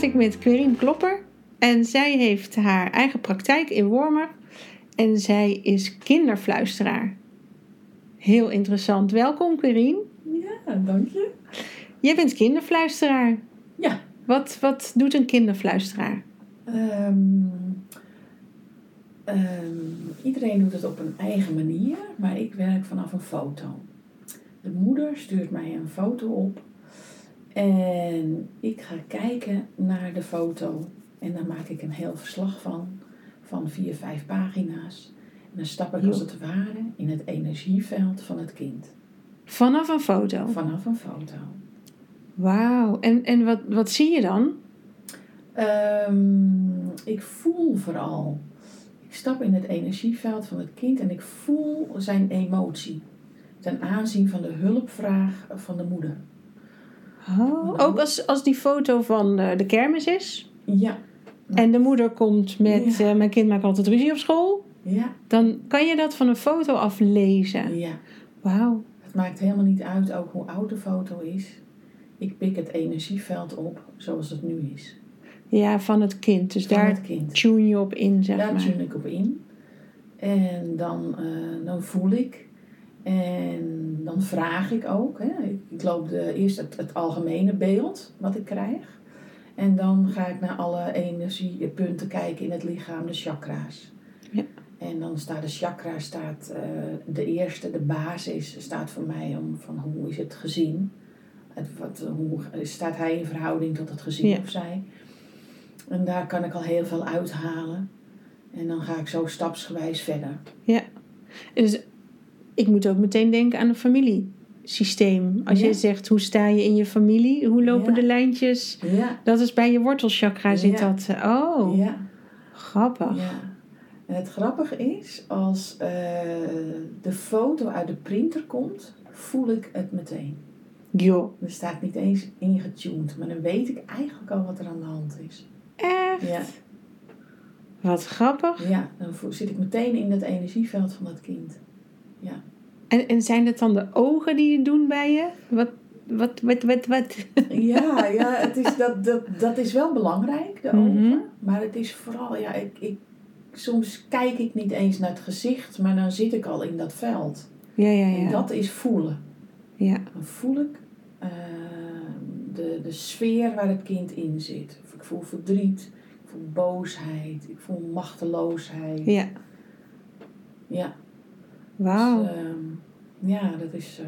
Praat ik met Querien Klopper en zij heeft haar eigen praktijk in Wormer en zij is kinderfluisteraar. Heel interessant. Welkom Querien. Ja, dank je. Jij bent kinderfluisteraar. Ja. Wat, wat doet een kinderfluisteraar? Ehm, ehm, iedereen doet het op een eigen manier, maar ik werk vanaf een foto. De moeder stuurt mij een foto op en ik ga kijken naar de foto en dan maak ik een heel verslag van, van vier, vijf pagina's. En dan stap ik als het ware in het energieveld van het kind. Vanaf een foto? Vanaf een foto. Wauw. En, en wat, wat zie je dan? Ehm, ik voel vooral. Ik stap in het energieveld van het kind en ik voel zijn emotie. Ten aanzien van de hulpvraag van de moeder. Oh, ook als, als die foto van eh, de kermis is? Ja. En de moeder komt met, Ja. eh, mijn kind maakt altijd ruzie op school. Ja. Dan kan je dat van een foto aflezen. Ja. Wauw. Het maakt helemaal niet uit ook hoe oud de foto is. Ik pik het energieveld op zoals het nu is. Ja, van het kind. Dus Van daar kind. tune je op in, zeg Daar maar. tune ik op in. En dan, eh, dan voel ik. En dan vraag ik ook. Hè. Ik, ik loop de, eerst het, het algemene beeld wat ik krijg. En dan ga ik naar alle energiepunten kijken in het lichaam, de chakra's. Ja. En dan staat de chakra, staat, eh, de eerste, de basis, staat voor mij om van hoe is het gezin. Het, wat, hoe staat hij in verhouding tot het gezin Ja. of zij. En daar kan ik al heel veel uithalen. En dan ga ik zo stapsgewijs verder. Dus ik moet ook meteen denken aan een familiesysteem. Als Ja. je zegt, hoe sta je in je familie? Hoe lopen Ja. de lijntjes? Ja. Dat is bij je wortelchakra zit dat. Oh, Ja. grappig. ja. En het grappige is, als eh, de foto uit de printer komt, voel ik het meteen. Joh, Er staat niet eens ingetuned, maar dan weet ik eigenlijk al wat er aan de hand is. echt? Ja, Wat grappig. ja dan zit ik meteen in het energieveld van dat kind. Ja. En, en zijn het dan de ogen die het doen bij je? Wat, wat, wat, wat, wat? Ja, ja het is, dat, dat, dat is wel belangrijk, de Mhm. ogen. Maar het is vooral, ja, ik, ik, soms kijk ik niet eens naar het gezicht, maar dan zit ik al in dat veld. Ja, ja, En ja. dat is voelen. ja. Dan voel ik eh, de, de sfeer waar het kind in zit. Of ik voel verdriet, ik voel boosheid, ik voel machteloosheid. Ja, Ja, wauw. dus, ehm, ja dat is eh,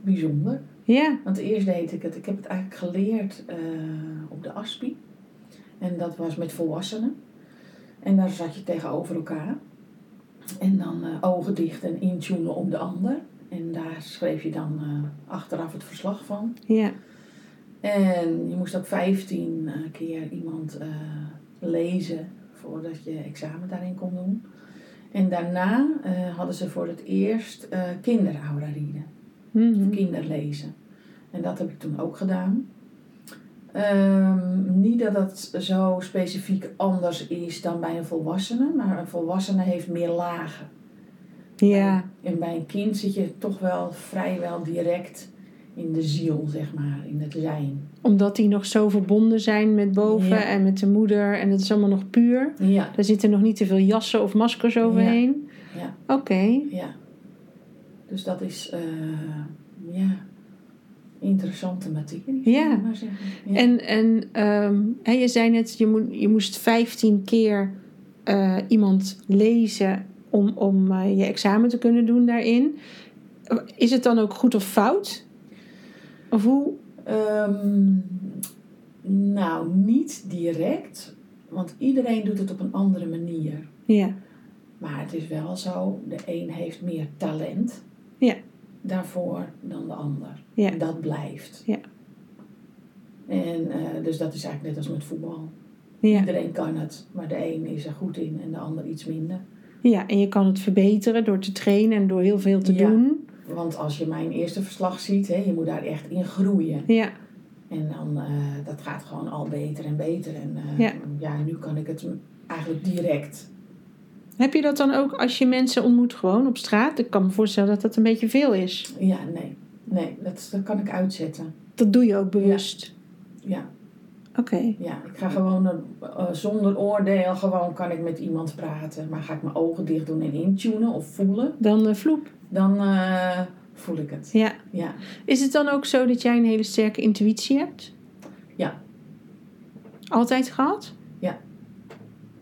bijzonder. Ja, Want eerst deed ik het, ik heb het eigenlijk geleerd eh, op de ASPI. En dat was met volwassenen. En daar zat je tegenover elkaar. En dan eh, ogen dicht en intunen op de ander. En daar schreef je dan achteraf het verslag van. ja. En je moest ook 15 eh, keer iemand lezen voordat je examen daarin kon doen. En daarna eh, hadden ze voor het eerst eh kinderaura Mhm. of kinderlezen. En dat heb ik toen ook gedaan. Ehm, niet dat dat zo specifiek anders is dan bij een volwassene, maar een volwassene heeft meer lagen. Ja, En bij een kind zit je toch wel vrijwel direct in de ziel, zeg maar, in het zijn. Omdat die nog zo verbonden zijn met boven Ja. en met de moeder. En het is allemaal nog puur. Ja, Daar zitten nog niet te veel jassen of maskers overheen. ja, Oké. ja. Dus dat is, eh, ja, interessante materie. Ja. Maar ja. En, en ehm, hè, je zei net, je, moet, je moest 15 keer eh, iemand lezen om, om eh, je examen te kunnen doen daarin. Is het dan ook goed of fout? Of hoe? Ehm, nou, niet direct, want iedereen doet het op een andere manier. Ja, Maar het is wel zo, de een heeft meer talent Ja. daarvoor dan de ander. Ja. Dat blijft. Ja. En eh, dus dat is eigenlijk net als met voetbal. ja. Iedereen kan het, maar de een is er goed in en de ander iets minder. ja, en je kan het verbeteren door te trainen en door heel veel te Ja. doen. Want als je mijn eerste verslag ziet, hè, je moet daar echt in groeien. Ja, En dan, eh, dat gaat gewoon al beter en beter. En eh, Ja. ja, nu kan ik het eigenlijk direct. Heb je dat dan ook als je mensen ontmoet gewoon op straat? Ik kan me voorstellen dat dat een beetje veel is. Ja, nee. Nee, dat, dat kan ik uitzetten. Dat doe je ook bewust. Ja, Oké. ja. ik ga gewoon eh, zonder oordeel, gewoon kan ik met iemand praten. Maar ga ik mijn ogen dicht doen en intunen of voelen, Dan vloep. Dan eh, voel ik het. Ja. Ja, Is het dan ook zo dat jij een hele sterke intuïtie hebt? Ja. Altijd gehad?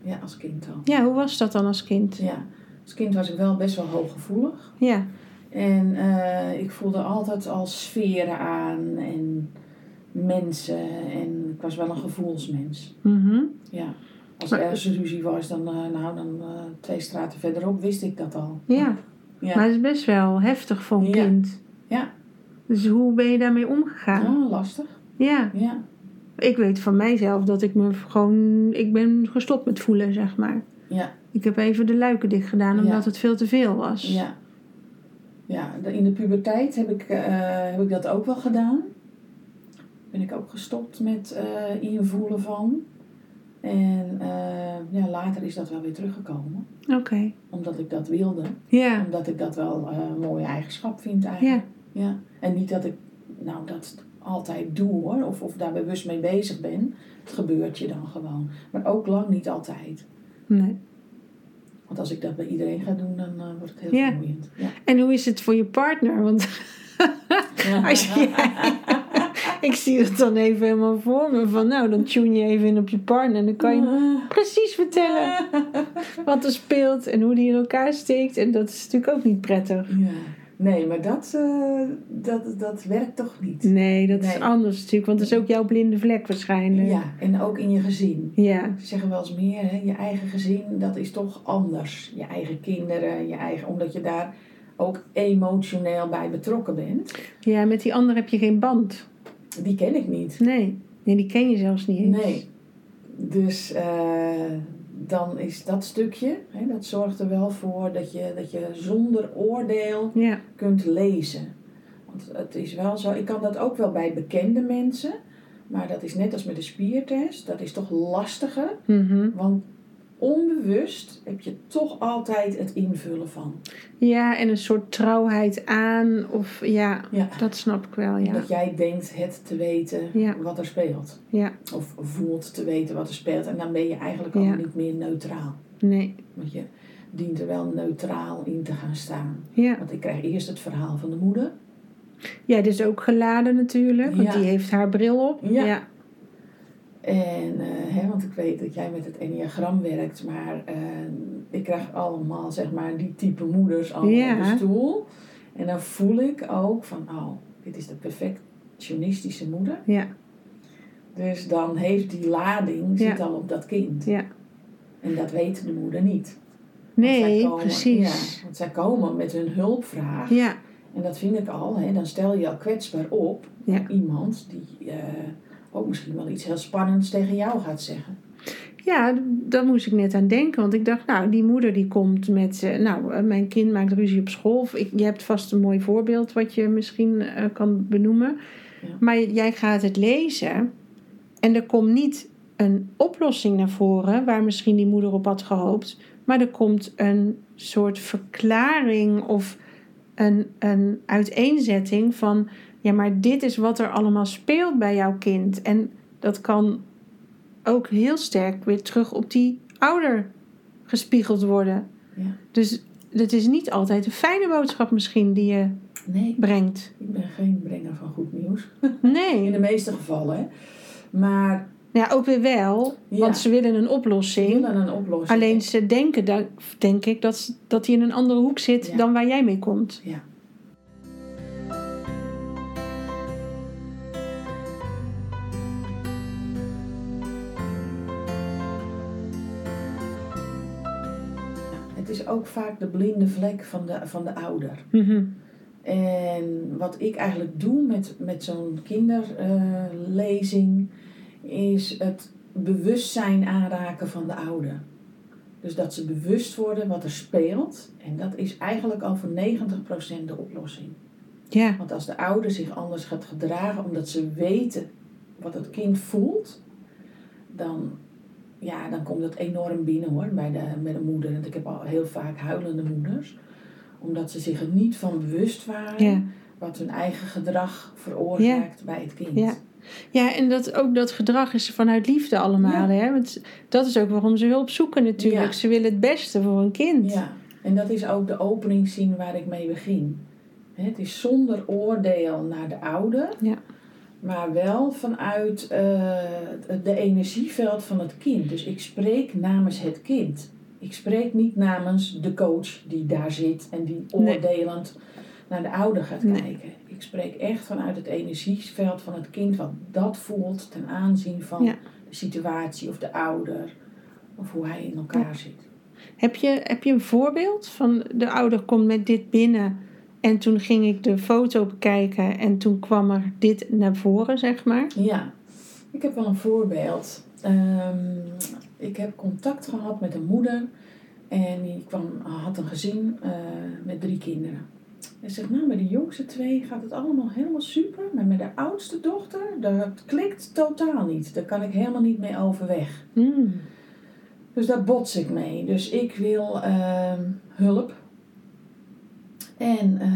ja als kind al. Ja, hoe was dat dan als kind? Ja, als kind was ik wel best wel hooggevoelig. Ja. En eh, ik voelde altijd al sferen aan en mensen. En ik was wel een gevoelsmens. Mhm. Ja. Als er ergens ruzie was, dan, eh, nou, dan eh, twee straten verderop wist ik dat al. Ja. Ja. Maar het is best wel heftig voor een Ja. kind. Ja. Dus hoe ben je daarmee omgegaan? Ah, lastig. Ja. Ja. Ik weet van mijzelf dat ik me gewoon... Ik ben gestopt met voelen, zeg maar. Ja. Ik heb even de luiken dicht gedaan omdat Ja. het veel te veel was. Ja. Ja, in de puberteit heb ik, eh, heb ik dat ook wel gedaan. Ben ik ook gestopt met eh, invoelen van. En eh, ja, later is dat wel weer teruggekomen. Oké. Omdat ik dat wilde. Ja. Omdat ik dat wel eh, een mooie eigenschap vind eigenlijk. Ja. Ja. En niet dat ik nou, dat altijd doe hoor. Of, of daar bewust mee bezig ben. Het gebeurt je dan gewoon. Maar ook lang niet altijd. Nee. Want als ik dat bij iedereen ga doen, dan eh, wordt het heel vermoeiend. Ja. En hoe is het voor je partner? Want Als ik zie het dan even helemaal voor me. Van nou, dan tune je even in op je partner. En dan kan je precies vertellen wat er speelt. En hoe die in elkaar steekt. En dat is natuurlijk ook niet prettig. Ja. Nee, maar dat, eh, dat, dat werkt toch niet. Nee, dat is anders natuurlijk. Want dat is ook jouw blinde vlek waarschijnlijk. Ja, en ook in je gezin. Ja. Ze zeggen wel eens meer, hè? je eigen gezin, dat is toch anders. Je eigen kinderen, je eigen, omdat je daar ook emotioneel bij betrokken bent. Ja, met die ander heb je geen band. Die ken ik niet. Nee. Nee, die ken je zelfs niet eens. Nee. Dus eh, dan is dat stukje, hè, dat zorgt er wel voor dat je, dat je zonder oordeel Ja. kunt lezen. Want het is wel zo, ik kan dat ook wel bij bekende mensen, maar dat is net als met de spiertest, dat is toch lastiger, Mhm. want onbewust heb je toch altijd het invullen van. Ja, en een soort trouwheid aan. Of ja, Ja. dat snap ik wel, ja. Dat jij denkt het te weten Ja. wat er speelt. Ja, Of voelt te weten wat er speelt. En dan ben je eigenlijk al niet meer neutraal. nee. Want je dient er wel neutraal in te gaan staan. Ja. Want ik krijg eerst het verhaal van de moeder. Ja, is ook geladen natuurlijk, want Ja. die heeft haar bril op. Ja. En, eh, hè, want ik weet dat jij met het enneagram werkt, maar eh, ik krijg allemaal, zeg maar, die type moeders al Ja. op de stoel. En dan voel ik ook van, oh, dit is de perfectionistische moeder. Ja. Dus dan heeft die lading, zit al op dat kind. Ja. En dat weet de moeder niet. Nee, komen- precies. Ja, want zij komen met hun hulpvraag. Ja. En dat vind ik al, hè, dan stel je al kwetsbaar op Ja. iemand die eh, ook misschien wel iets heel spannends tegen jou gaat zeggen. Ja, daar moest ik net aan denken. Want ik dacht, nou, die moeder die komt met... eh, nou, eh, mijn kind maakt ruzie op school. Of ik, je hebt vast een mooi voorbeeld wat je misschien eh, kan benoemen. Ja. Maar jij gaat het lezen. En er komt niet een oplossing naar voren... waar misschien die moeder op had gehoopt. Maar er komt een soort verklaring of een, een uiteenzetting van... ja, maar dit is wat er allemaal speelt bij jouw kind. En dat kan ook heel sterk weer terug op die ouder gespiegeld worden. Ja. Dus het is niet altijd een fijne boodschap misschien die je Nee, brengt. ik ben geen brenger van goed nieuws. In Nee. de meeste gevallen, hè. Maar Ja, ook weer wel. Ja. Want ze willen een ze oplossing. willen een oplossing. Alleen ze denken, dat, denk ik, dat, ze- dat hij in een andere hoek zit Ja. dan waar jij mee komt. Ja. Het is ook vaak de blinde vlek van de, van de ouder. Mhm. En wat ik eigenlijk doe met, met zo'n kinderlezing, is het bewustzijn aanraken van de ouder. Dus dat ze bewust worden wat er speelt. En dat is eigenlijk al voor 90% de oplossing. Ja, Want als de ouder zich anders gaat gedragen omdat ze weten wat het kind voelt, dan, ja, dan komt dat enorm binnen hoor, bij de, bij de moeder. Want ik heb al heel vaak huilende moeders, omdat ze zich er niet van bewust waren ja. wat hun eigen gedrag veroorzaakt bij het kind. Ja. ja en dat, ook dat gedrag is vanuit liefde allemaal. Hè? Want dat is ook waarom ze hulp zoeken natuurlijk. Ja. Ze willen het beste voor een kind. Ja, en dat is ook de openingszin waar ik mee begin. Het is zonder oordeel naar de ouder, Ja. Maar wel vanuit eh, het de energieveld van het kind. Dus ik spreek namens het kind. Ik spreek niet namens de coach die daar zit en die Nee. oordelend naar de ouder gaat Nee. kijken. Ik spreek echt vanuit het energieveld van het kind, wat dat voelt ten aanzien van Ja. de situatie of de ouder of hoe hij in elkaar zit. Heb, je, heb je een voorbeeld van de ouder komt met dit binnen en toen ging ik de foto bekijken en toen kwam er dit naar voren, zeg maar? Ja, ik heb wel een voorbeeld. Ehm, ik heb contact gehad met een moeder en die kwam, had een gezin eh, met drie kinderen. En zegt, nou, met de jongste twee gaat het allemaal helemaal super, maar met de oudste dochter, dat klikt totaal niet. Daar kan ik helemaal niet mee overweg. Hmm. Dus daar bots ik mee. Dus ik wil ehm, hulp. En, eh,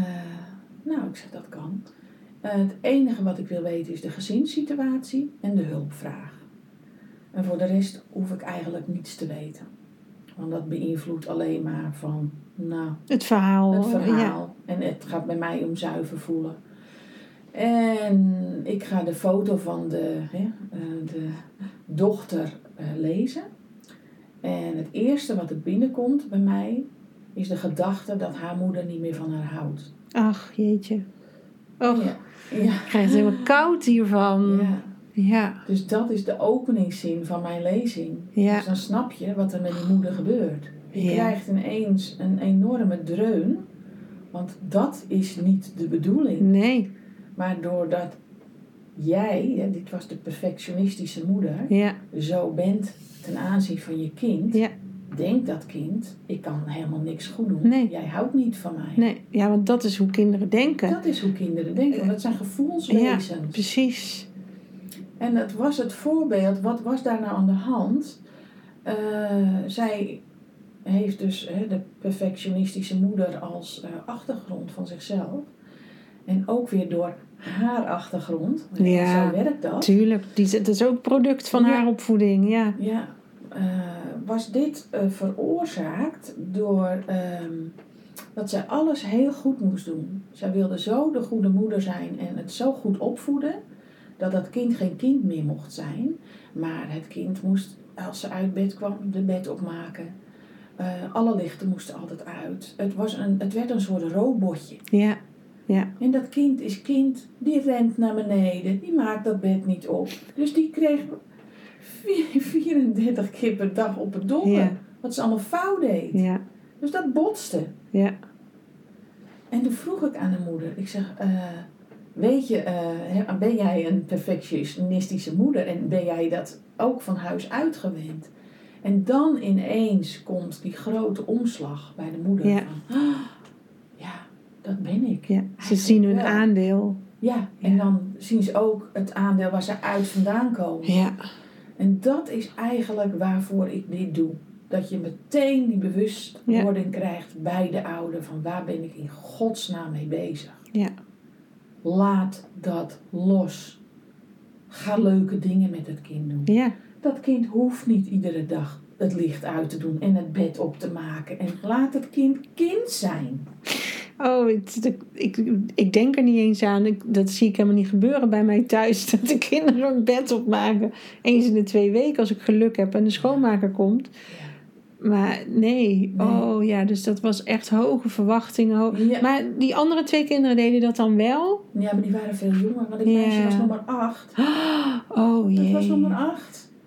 nou, ik zeg dat kan. Eh, het enige wat ik wil weten is de gezinssituatie en de hulpvraag. En voor de rest hoef ik eigenlijk niets te weten. Want dat beïnvloedt alleen maar van, nou, Het verhaal. het Ja. verhaal. En het gaat bij mij om zuiver voelen. En ik ga de foto van de, hè, eh, de dochter lezen. En het eerste wat er binnenkomt bij mij is de gedachte dat haar moeder niet meer van haar houdt. Ach, jeetje. Och, Ja. Ja. ik krijg het helemaal koud hiervan. ja. Ja. Dus dat is de openingszin van mijn lezing. Ja. Dus dan snap je wat er met die moeder gebeurt. Je krijgt ineens een enorme dreun. Want dat is niet de bedoeling. Nee. Maar doordat jij, dit was de perfectionistische moeder, Ja. zo bent ten aanzien van je kind, Ja. Denkt dat kind, ik kan helemaal niks goed doen. Nee. Jij houdt niet van mij. Nee. Ja, want dat is hoe kinderen denken. Dat is hoe kinderen denken, want dat zijn gevoelswezens. Precies. En het was het voorbeeld, wat was daar nou aan de hand? Eh, zij heeft dus hè, de perfectionistische moeder als eh, achtergrond van zichzelf. En ook weer door haar achtergrond. Ja, Zo werkt dat. Tuurlijk. Die, dat is ook product van Ja. haar opvoeding. Ja. Ja, eh, was dit eh, veroorzaakt door ehm, dat zij alles heel goed moest doen. Zij wilde zo de goede moeder zijn en het zo goed opvoeden dat dat kind geen kind meer mocht zijn. Maar het kind moest, als ze uit bed kwam, de bed opmaken. Eh, alle lichten moesten altijd uit. Het, was een, het werd een soort robotje. Ja. Ja. En dat kind is kind, die rent naar beneden, die maakt dat bed niet op. Dus die kreeg 34 keer per dag op het Ja. wat ze allemaal fout deed. Ja. Dus dat botste. Ja. En toen vroeg ik aan de moeder, ik zeg, eh, weet je, eh, ben jij een perfectionistische moeder en ben jij dat ook van huis uit gewend? En dan ineens komt die grote omslag bij de moeder Ja. van, "Ah, ja, dat ben ik. ja. Ze zien hun wel. aandeel. Ja, en Ja. dan zien ze ook het aandeel waar ze uit vandaan komen. Ja. En dat is eigenlijk waarvoor ik dit doe. Dat je meteen die bewustwording krijgt bij de ouder van waar ben ik in godsnaam mee bezig. Ja. Laat dat los. Ga leuke dingen met het kind doen. Ja. Dat kind hoeft niet iedere dag het licht uit te doen en het bed op te maken. En laat het kind kind zijn. Oh, het, ik, ik denk er niet eens aan. Ik, dat zie ik helemaal niet gebeuren bij mij thuis. Dat de kinderen een bed opmaken. Eens in de twee weken als ik geluk heb en de schoonmaker komt. Maar nee. Nee. oh ja, dus dat was echt hoge verwachtingen. Ho- Ja. Maar die andere twee kinderen deden dat dan wel? Ja, maar die waren veel jonger. Want ik Ja. meisje was maar acht. Oh Dat jee. was nog maar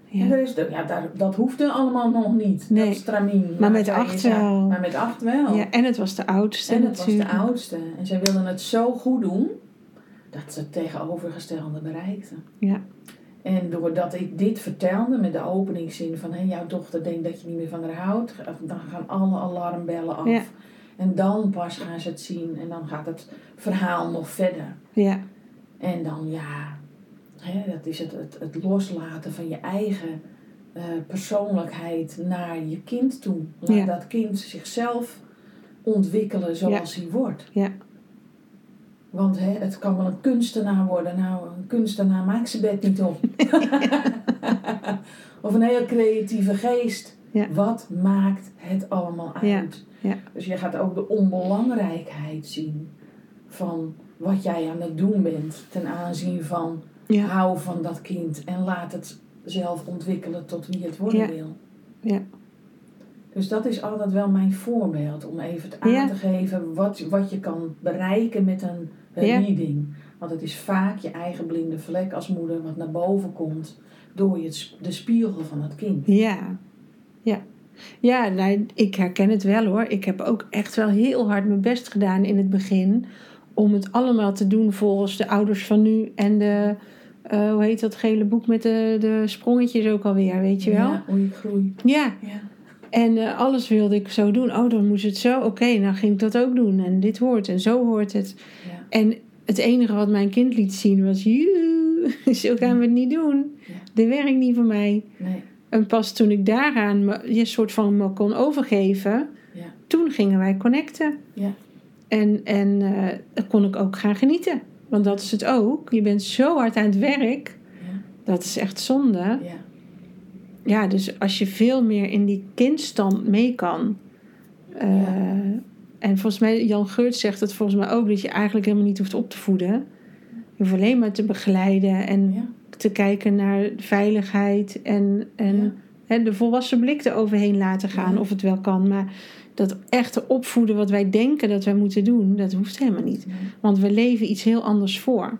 acht. En Ja. er is de, ja, daar, dat hoefde allemaal nog niet. Nee. Dat stramien. Maar met zij acht wel. Maar met acht wel. ja, en het was de oudste en het was de oudste. En zij wilden het zo goed doen dat ze het tegenovergestelde bereikte. Ja. En doordat ik dit vertelde met de openingszin van hé, jouw dochter denkt dat je niet meer van haar houdt, dan gaan alle alarmbellen af. Ja. En dan pas gaan ze het zien en dan gaat het verhaal nog verder. Ja, En dan ja, hè, dat is het, het, het loslaten van je eigen eh, persoonlijkheid naar je kind toe. Laat Ja. dat kind zichzelf ontwikkelen zoals hij wordt. Ja. Want hè, het kan wel een kunstenaar worden. Nou, een kunstenaar maakt zijn bed niet op. of een heel creatieve geest. Ja. Wat maakt het allemaal uit? Ja. Ja. Dus je gaat ook de onbelangrijkheid zien van wat jij aan het doen bent ten aanzien van ja, hou van dat kind en laat het zelf ontwikkelen tot wie het worden Ja. wil. Ja. Dus dat is altijd wel mijn voorbeeld om even aan Ja. te geven wat, wat je kan bereiken met een reading. Want het is vaak je eigen blinde vlek als moeder wat naar boven komt door je, de spiegel van het kind. Ja, ja. Ja, nou, ik herken het wel hoor. Ik heb ook echt wel heel hard mijn best gedaan in het begin. Om het allemaal te doen volgens de ouders van nu. En de, eh, hoe heet dat gele boek met de, de sprongetjes ook alweer, weet je wel? Ja, hoe je groeit. Ja, Ja. en eh, alles wilde ik zo doen. Oh, dan moest het zo. Oké, nou ging ik dat ook doen. En dit hoort en zo hoort het. Ja. En het enige wat mijn kind liet zien was... Joe, zo gaan we het niet doen. Ja. Dit werkt niet voor mij. Nee. En pas toen ik daaraan me, je soort van me kon overgeven, Ja. toen gingen wij connecten. Ja. En, en eh, kon ik ook gaan genieten. Want dat is het ook. Je bent zo hard aan het werk. Ja. Dat is echt zonde. Ja. Ja, dus als je veel meer in die kindstand mee kan. eh, Ja. En volgens mij, Jan Geurt zegt het volgens mij ook, dat je eigenlijk helemaal niet hoeft op te voeden. Je hoeft alleen maar te begeleiden en Ja. te kijken naar veiligheid en, en Ja. hè, de volwassen blik eroverheen laten gaan, Ja. of het wel kan. Maar dat echte opvoeden wat wij denken dat wij moeten doen, dat hoeft helemaal niet. Nee. Want we leven iets heel anders voor.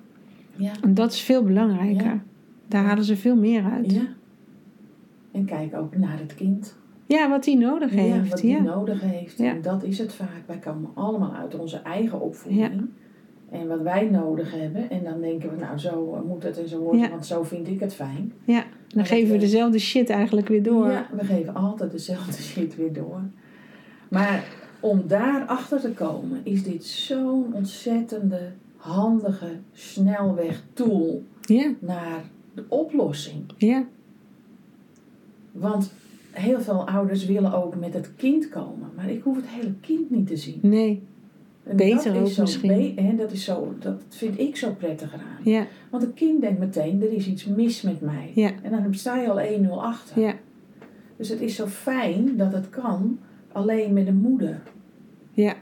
Ja. En dat is veel belangrijker. Ja. Daar halen ze veel meer uit. ja. En kijk ook naar het kind. Ja, wat hij nodig Ja, heeft. wat die nodig heeft. Ja. En dat is het vaak. Wij komen allemaal uit onze eigen opvoeding. En wat wij nodig hebben. En dan denken we, nou zo moet het en zo Ja. want zo vind ik het fijn. ja. dan Maar geven we eh, dezelfde shit eigenlijk weer door. Ja, we geven altijd dezelfde shit weer door. Maar om daarachter te komen, is dit zo'n ontzettende, handige snelweg tool naar de oplossing. ja, Want heel veel ouders willen ook met het kind komen. Maar ik hoef het hele kind niet te zien. nee, En Beter dat ook zo misschien. be- hè, dat, is zo, dat vind ik zo prettig eraan. ja, Want het kind denkt meteen, er is iets mis met mij. Ja. En dan sta je al 1-0 achter. ja, Dus het is zo fijn dat het kan, alleen met de moeder. ja.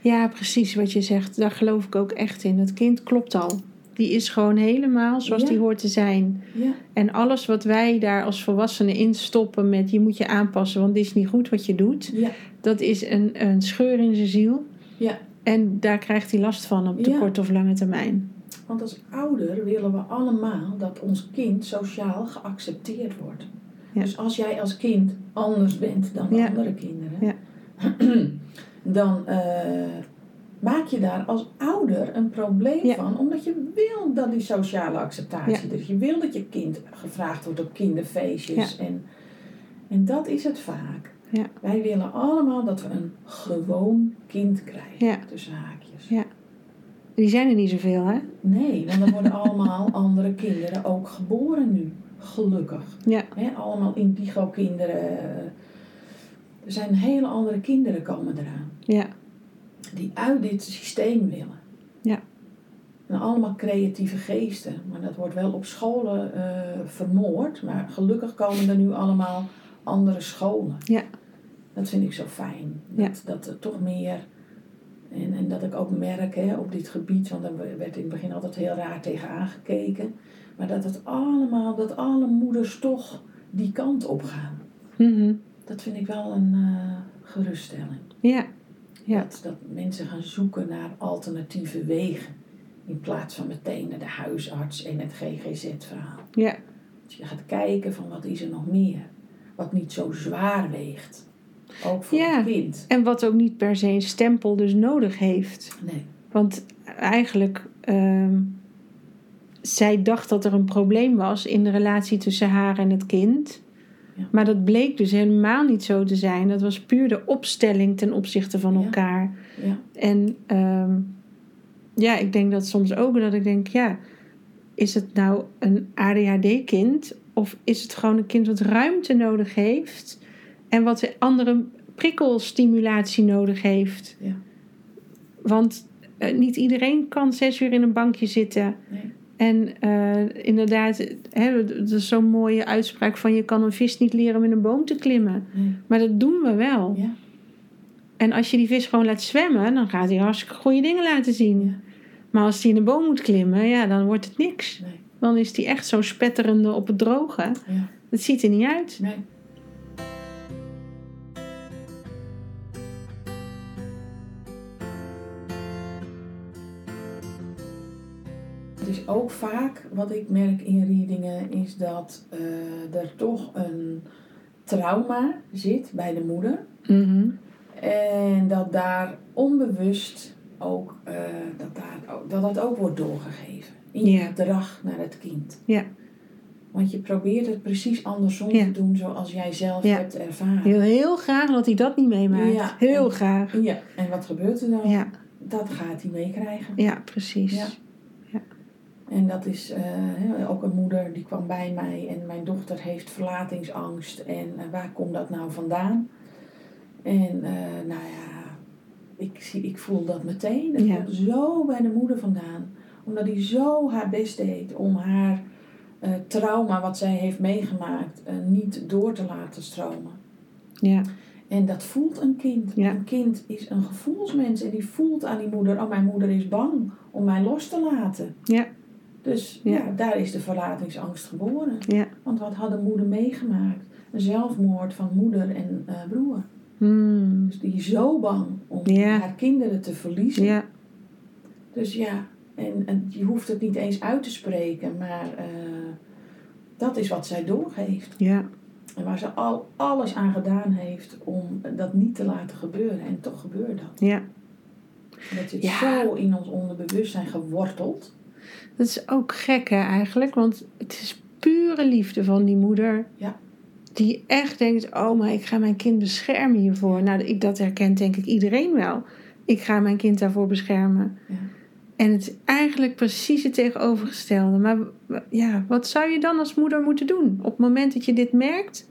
Ja, precies wat je zegt. Daar geloof ik ook echt in. Dat kind klopt al. Die is gewoon helemaal zoals Ja. die hoort te zijn. Ja, En alles wat wij daar als volwassenen in stoppen met je moet je aanpassen, want dit is niet goed wat je doet. ja, Dat is een, een scheur in zijn ziel. ja. En daar krijgt hij last van op de Ja. korte of lange termijn. Want als ouder willen we allemaal dat ons kind sociaal geaccepteerd wordt. Ja. Dus als jij als kind anders bent dan de Ja. andere kinderen, Ja. dan eh, maak je daar als ouder een probleem van, omdat je wil dat die sociale acceptatie is. Je wil dat je kind gevraagd wordt op kinderfeestjes. En, en dat is het vaak. Ja. Wij willen allemaal dat we een gewoon kind krijgen, tussen haakjes. Ja. Die zijn er niet zoveel, hè? Nee, want er worden allemaal andere kinderen ook geboren nu. Gelukkig. Ja. Allemaal indigo-kinderen. Er zijn hele andere kinderen komen eraan. Ja, Die uit dit systeem willen. Ja. En allemaal creatieve geesten. Maar dat wordt wel op scholen eh, vermoord. Maar gelukkig komen er nu allemaal andere scholen. Ja. Dat vind ik zo fijn. Ja. Dat er toch meer. En, en dat ik ook merk hè, op dit gebied, want daar werd in het begin altijd heel raar tegen aangekeken. Maar dat het allemaal, dat alle moeders toch die kant op gaan. Mhm. Dat vind ik wel een eh, geruststelling. Ja. Ja. Dat, dat mensen gaan zoeken naar alternatieve wegen. In plaats van meteen naar de huisarts en het GGZ-verhaal. Ja. Dus je gaat kijken van wat is er nog meer. Wat niet zo zwaar weegt. Ook voor Ja. het kind. En wat ook niet per se een stempel dus nodig heeft. Nee. Want eigenlijk, ehm, zij dacht dat er een probleem was in de relatie tussen haar en het kind. Ja. Maar dat bleek dus helemaal niet zo te zijn. Dat was puur de opstelling ten opzichte van elkaar. Ja. En ehm, ja, ik denk dat soms ook dat ik denk, ja, is het nou een ADHD-kind of is het gewoon een kind wat ruimte nodig heeft en wat een andere prikkelstimulatie nodig heeft? Ja. Want eh, niet iedereen kan zes uur in een bankje zitten. Nee. En eh, inderdaad, hè, dat is zo'n mooie uitspraak van je kan een vis niet leren om in een boom te klimmen. Nee. Maar dat doen we wel. Ja. En als je die vis gewoon laat zwemmen, dan gaat hij hartstikke goede dingen laten zien. Ja. Maar als hij in een boom moet klimmen, ja, dan wordt het niks. Nee. Dan is hij echt zo spetterende op het droge. Ja. Dat ziet er niet uit. Nee. Is ook vaak wat ik merk in readingen is dat eh, er toch een trauma zit bij de moeder. Mhm. En dat daar onbewust ook, eh, dat, daar, dat dat ook wordt doorgegeven. In je Ja. gedrag naar het kind. Ja. Want je probeert het precies andersom Ja. te doen zoals jij zelf Ja. hebt ervaren. Heel, heel graag dat hij dat niet meemaakt. Ja. Heel En- graag. Ja, en wat gebeurt er dan? Ja, Dat gaat hij meekrijgen. ja precies. En dat is eh, ook een moeder die kwam bij mij en mijn dochter heeft verlatingsangst. En eh, waar komt dat nou vandaan? En eh, nou ja, ik, zie, ik voel dat meteen. Het Ja. komt zo bij de moeder vandaan. Omdat hij zo haar best deed om haar trauma wat zij heeft meegemaakt niet door te laten stromen. Ja. En dat voelt een kind. Ja. Een kind is een gevoelsmens en die voelt aan die moeder, oh mijn moeder is bang om mij los te laten. Ja. Dus Ja. ja, daar is de verlatingsangst geboren. Ja. Want wat had de moeder meegemaakt? Een zelfmoord van moeder en eh, broer. Hmm. Dus die is zo bang om Ja. haar kinderen te verliezen. Ja. Dus ja, en, en je hoeft het niet eens uit te spreken, maar eh, dat is wat zij doorgeeft. Ja. En waar ze al alles aan gedaan heeft om dat niet te laten gebeuren. En toch gebeurt dat. Ja. En dat zit zo in ons onderbewustzijn geworteld. Dat is ook gek hè, eigenlijk, want het is pure liefde van die moeder. Ja. Die echt denkt, oh maar ik ga mijn kind beschermen hiervoor. Nou, ik, dat herkent denk ik iedereen wel. Ik ga mijn kind daarvoor beschermen. Ja. En het is eigenlijk precies het tegenovergestelde. Maar ja, wat zou je dan als moeder moeten doen? Op het moment dat je dit merkt?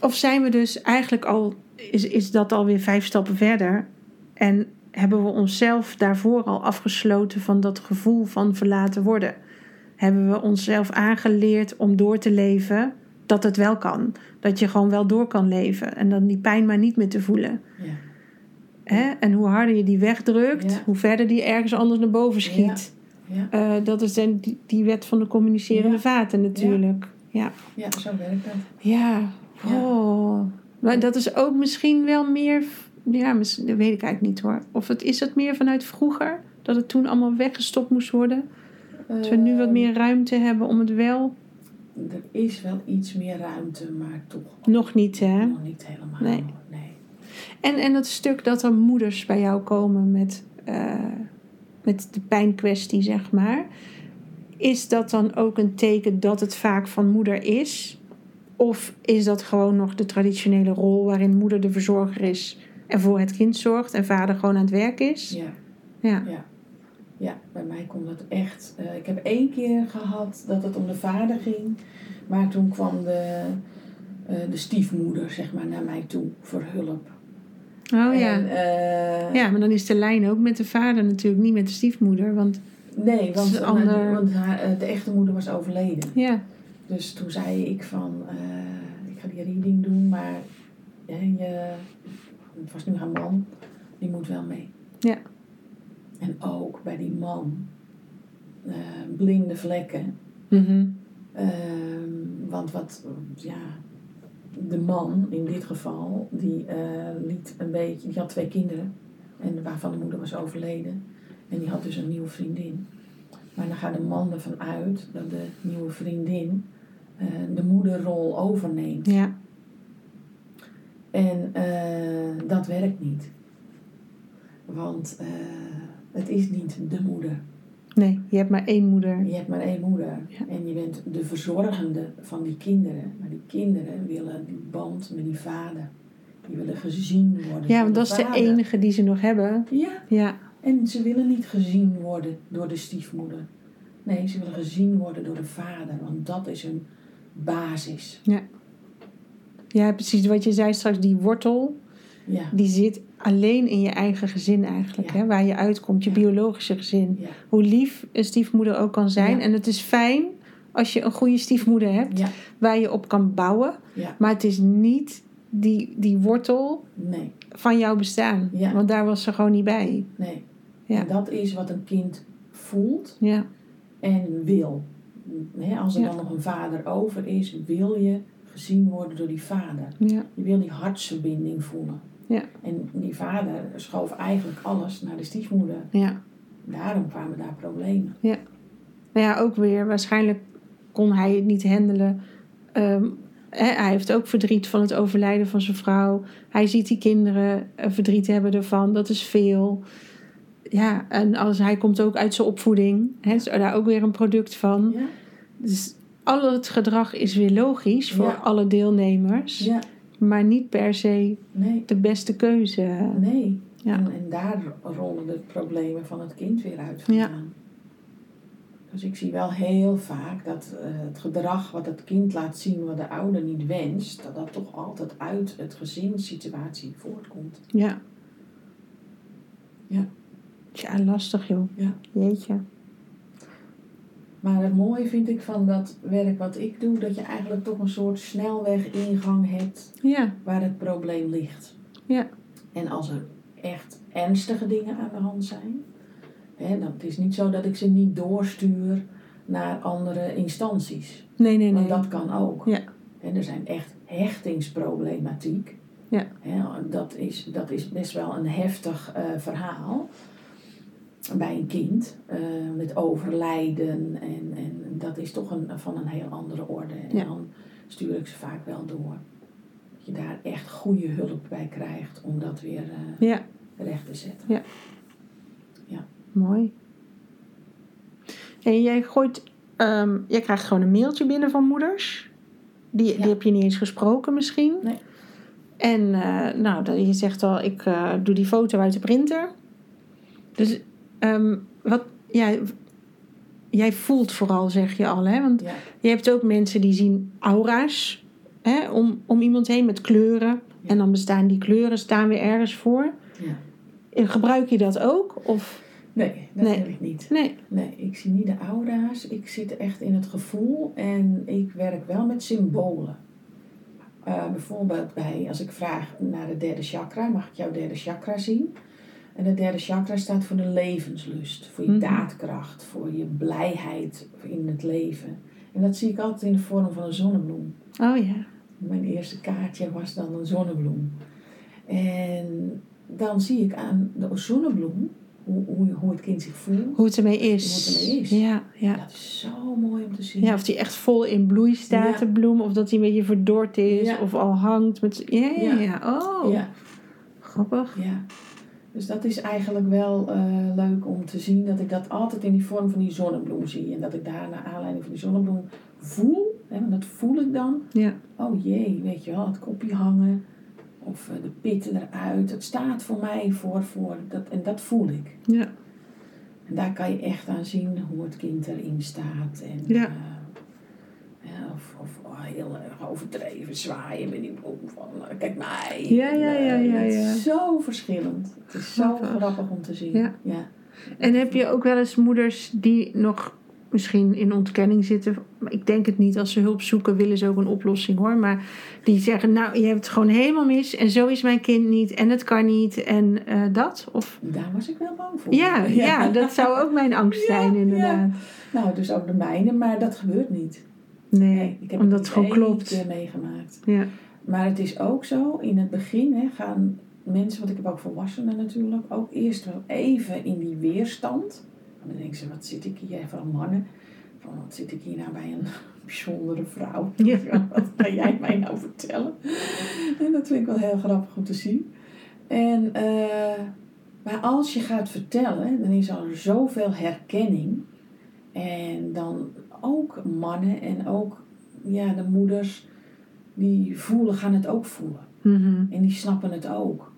Of zijn we dus eigenlijk al, is, is dat alweer vijf stappen verder? En hebben we onszelf daarvoor al afgesloten van dat gevoel van verlaten worden? Hebben we onszelf aangeleerd om door te leven dat het wel kan? Dat je gewoon wel door kan leven en dan die pijn maar niet meer te voelen. Ja. Hè? En hoe harder je die wegdrukt, Ja. hoe verder die ergens anders naar boven schiet. Ja. Eh, dat is die, die wet van de communicerende vaten natuurlijk. Ja. ja, zo werkt dat. Ja. Oh. Maar dat is ook misschien wel meer... Ja, dat weet ik eigenlijk niet hoor. Of het, is het meer vanuit vroeger? Dat het toen allemaal weggestopt moest worden? Dat we nu wat Ehm, meer ruimte hebben om het wel... Er is wel iets meer ruimte, maar toch Nog niet, hè? nog niet helemaal. Nee. nee. En, en dat stuk dat er moeders bij jou komen met, eh, met de pijnkwestie, zeg maar. Is dat dan ook een teken dat het vaak van moeder is? Of is dat gewoon nog de traditionele rol waarin moeder de verzorger is en voor het kind zorgt en vader gewoon aan het werk is? Ja. Ja. Ja. Ja, bij mij komt het echt. eh, ik heb één keer gehad dat het om de vader ging. Maar toen kwam de, eh, de stiefmoeder zeg maar, naar mij toe voor hulp. Oh ja. En, eh, Ja, maar dan is de lijn ook met de vader natuurlijk, niet met de stiefmoeder. Want Nee, want, ander- want haar, de echte moeder was overleden. ja, Dus toen zei ik van, ik ga die reading doen, maar je, het was nu haar man, die moet wel mee. Ja. En ook bij die man, eh, blinde vlekken. mhm, Ehm, want wat, ja, de man in dit geval, die eh, liet een beetje, die had twee kinderen. En waarvan de moeder was overleden. En die had dus een nieuwe vriendin. Maar dan gaat de man ervan uit dat de nieuwe vriendin eh, de moederrol overneemt. ja, En eh, dat werkt niet. Want eh, het is niet de moeder. nee, je hebt maar één moeder. Je hebt maar één moeder. Ja. En je bent de verzorgende van die kinderen. Maar die kinderen willen die band met die vader. Die willen gezien worden. Ja, want dat is de enige die ze nog hebben. Ja, Ja, en ze willen niet gezien worden door de stiefmoeder. Nee, ze willen gezien worden door de vader. Want dat is hun basis. ja, precies wat je zei straks, die wortel, Ja, die zit alleen in je eigen gezin eigenlijk. Ja. Hè, waar je uitkomt, je Ja. biologische gezin. ja, Hoe lief een stiefmoeder ook kan zijn. Ja. En het is fijn als je een goede stiefmoeder hebt, ja, waar je op kan bouwen. ja. Maar het is niet die, die wortel Nee, van jouw bestaan. Ja. Want daar was ze gewoon niet bij. nee. Ja. En dat is wat een kind voelt Ja, en wil. Als er Ja. dan nog een vader over is, wil je gezien worden door die vader. ja, Je wil die hartsverbinding voelen. Ja. En die vader schoof eigenlijk alles naar de stiefmoeder. ja. Daarom kwamen daar problemen. Nou ja, ook weer, waarschijnlijk kon hij het niet handelen. Ehm, hij heeft ook verdriet van het overlijden van zijn vrouw. Hij ziet die kinderen eh, verdriet hebben ervan. Dat is veel. Ja, en als, hij komt ook uit zijn opvoeding. Hè, is daar ook weer een product van. Ja, Dus al het gedrag is weer logisch voor Ja. alle deelnemers. ja Maar niet per se nee, de beste keuze. nee. Ja. En, en daar rollen de problemen van het kind weer uit vandaan. Dus ik zie wel heel vaak dat eh, het gedrag wat het kind laat zien wat de ouder niet wenst, dat dat toch altijd uit het gezinssituatie voortkomt. Ja. Ja. Tja, lastig joh. Ja. Jeetje. Maar het mooie vind ik van dat werk wat ik doe, dat je eigenlijk toch een soort snelwegingang hebt Ja, waar het probleem ligt. Ja. En als er echt ernstige dingen aan de hand zijn, hè, dan het is niet zo dat ik ze niet doorstuur naar andere instanties. nee, nee, nee. Want dat kan ook. Ja. En er zijn echt hechtingsproblematiek. Ja. Hè, dat, is, dat is best wel een heftig eh, verhaal bij een kind eh, met overlijden. En, en dat is toch een, van een heel andere orde. En Ja. dan stuur ik ze vaak wel door. Dat je daar echt goede hulp bij krijgt om dat weer eh, Ja, recht te zetten. mooi. En jij gooit, ehm, jij krijgt gewoon een mailtje binnen van moeders. Die, Ja. die heb je niet eens gesproken misschien. Nee. En eh, nou, je zegt al, ik doe die foto uit de printer. Dus ehm, wat, ja, jij voelt vooral, zeg je al, hè? Want Ja, je hebt ook mensen die zien aura's hè, om, om iemand heen met kleuren. Ja. En dan bestaan die kleuren staan weer ergens voor. ja. En Gebruik je dat ook? Of Nee, dat Nee. heb ik niet. nee? Nee, ik zie niet de aura's. Ik zit echt in het gevoel en ik werk wel met symbolen. Eh, bijvoorbeeld bij, als ik vraag naar de derde chakra, mag ik jouw derde chakra zien? En de derde chakra staat voor de levenslust, voor je Mhm. daadkracht, voor je blijheid in het leven. En dat zie ik altijd in de vorm van een zonnebloem. Oh ja. Mijn eerste kaartje was dan een zonnebloem. En dan zie ik aan de zonnebloem hoe, hoe, hoe het kind zich voelt. Hoe het ermee is. Hoe het ermee is. Ja, ja. Dat is zo mooi om te zien. ja, of die echt vol in bloei staat, Ja. de bloem. Of dat die een beetje verdord is. Ja. Of al hangt. Met, ja, ja, Ja. ja. Oh, ja, grappig. ja. Dus dat is eigenlijk wel eh, leuk om te zien dat ik dat altijd in die vorm van die zonnebloem zie. En dat ik daar naar aanleiding van die zonnebloem voel. Hè, want dat voel ik dan. Ja, Oh jee, weet je wel, het kopje hangen. Of eh, de pitten eruit. Het staat voor mij voor, voor dat, en dat voel ik. ja. En daar kan je echt aan zien hoe het kind erin staat. En, Ja. eh, ja, of of heel erg overdreven zwaaien met die bloem. Van, eh, kijkt mij. Ja, ja, ja, ja, Het ja. is zo verschillend. Het is zo Grappig. om te zien. Ja. ja. En heb je ook wel eens moeders die nog misschien in ontkenning zitten? Ik denk het niet. Als ze hulp zoeken, willen ze ook een oplossing hoor. Maar die zeggen, nou, je hebt het gewoon helemaal mis. En zo is mijn kind niet. En het kan niet. En eh, dat? Of Daar was ik wel bang voor. ja, ja, dat zou ook mijn angst Ja, zijn inderdaad. Nou, dus ook de mijne, maar dat gebeurt niet. Nee, ik heb omdat het gewoon klopt. keer meegemaakt. Ja, Maar het is ook zo, in het begin hè, gaan mensen, want ik heb ook volwassenen natuurlijk, ook eerst wel even in die weerstand. En dan denken ze, wat zit ik hier, vooral mannen, van wat zit ik hier nou bij een bijzondere vrouw. Ja. Wat ga jij mij nou vertellen? En dat vind ik wel heel grappig om te zien. En, eh, maar als je gaat vertellen, dan is er zoveel herkenning. En dan ook mannen en ook ja, de moeders, die voelen, gaan het ook voelen. Mhm. En die snappen het ook.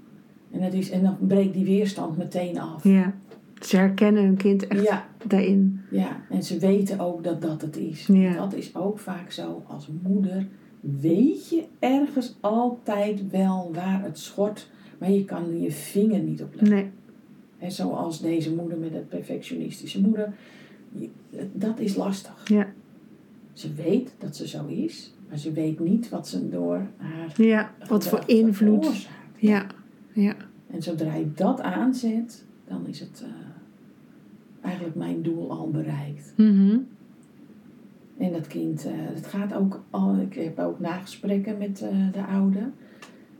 En, dat is, en dan breekt die weerstand meteen af. ja. Ze herkennen hun kind echt Ja, daarin. ja, en ze weten ook dat dat het is. Ja. Dat is ook vaak zo. Als moeder weet je ergens altijd wel waar het schort, maar je kan je vinger niet op leggen. Nee, En zoals deze moeder met het perfectionistische moeder. Dat is lastig. Ja. Ze weet dat ze zo is, maar ze weet niet wat ze door haar ja, wat voor invloed. Ja, ja. En zodra je dat aanzet, dan is het eh, eigenlijk mijn doel al bereikt. Mhm. En dat kind, eh, het gaat ook al, ik heb ook nagesprekken met eh, de oude.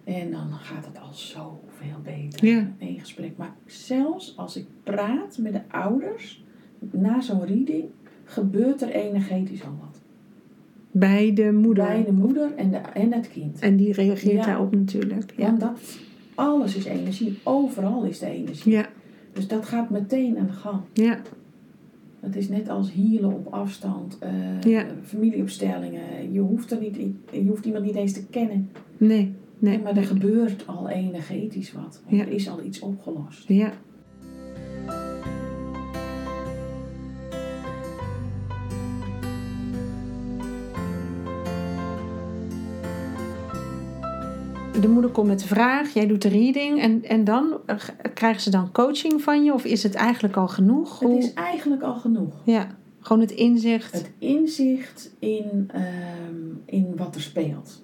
En dan gaat het al zoveel beter. Ja. Eén gesprek. Maar zelfs als ik praat met de ouders, na zo'n reading, gebeurt er energetisch al wat. Bij de moeder. Bij de moeder en, de, en het kind. En die reageert Ja. daarop natuurlijk. Ja. Want dat, alles is energie. Overal is de energie. Ja, Dus dat gaat meteen aan de gang. ja, Het is net als hielen op afstand, eh, Ja. familieopstellingen. Je hoeft, er niet, je hoeft iemand niet eens te kennen. nee, nee. maar er gebeurt al energetisch wat. Ja. Er is al iets opgelost. Ja. De moeder komt met de vraag, jij doet de reading en, en dan eh, krijgen ze dan coaching van je of is het eigenlijk al genoeg? Het is eigenlijk al genoeg. Ja, gewoon het inzicht. Het inzicht in, ehm, in wat er speelt.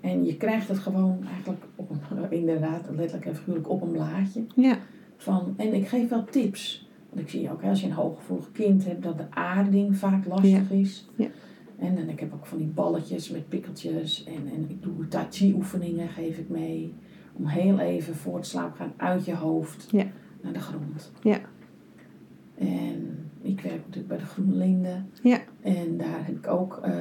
En je krijgt het gewoon eigenlijk op een, inderdaad, letterlijk en figuurlijk op een blaadje. Ja, Van, en ik geef wel tips. Want ik zie ook, hè, als je een hooggevoelig kind hebt, dat de aarding vaak lastig is. Ja. En dan ik heb ook van die balletjes met pikkeltjes. En, en ik doe tai chi oefeningen, geef ik mee. Om heel even voor het slaap gaan uit je hoofd Ja. naar de grond. Ja. En ik werk natuurlijk bij de Groene Linden. Ja. En daar heb ik ook eh,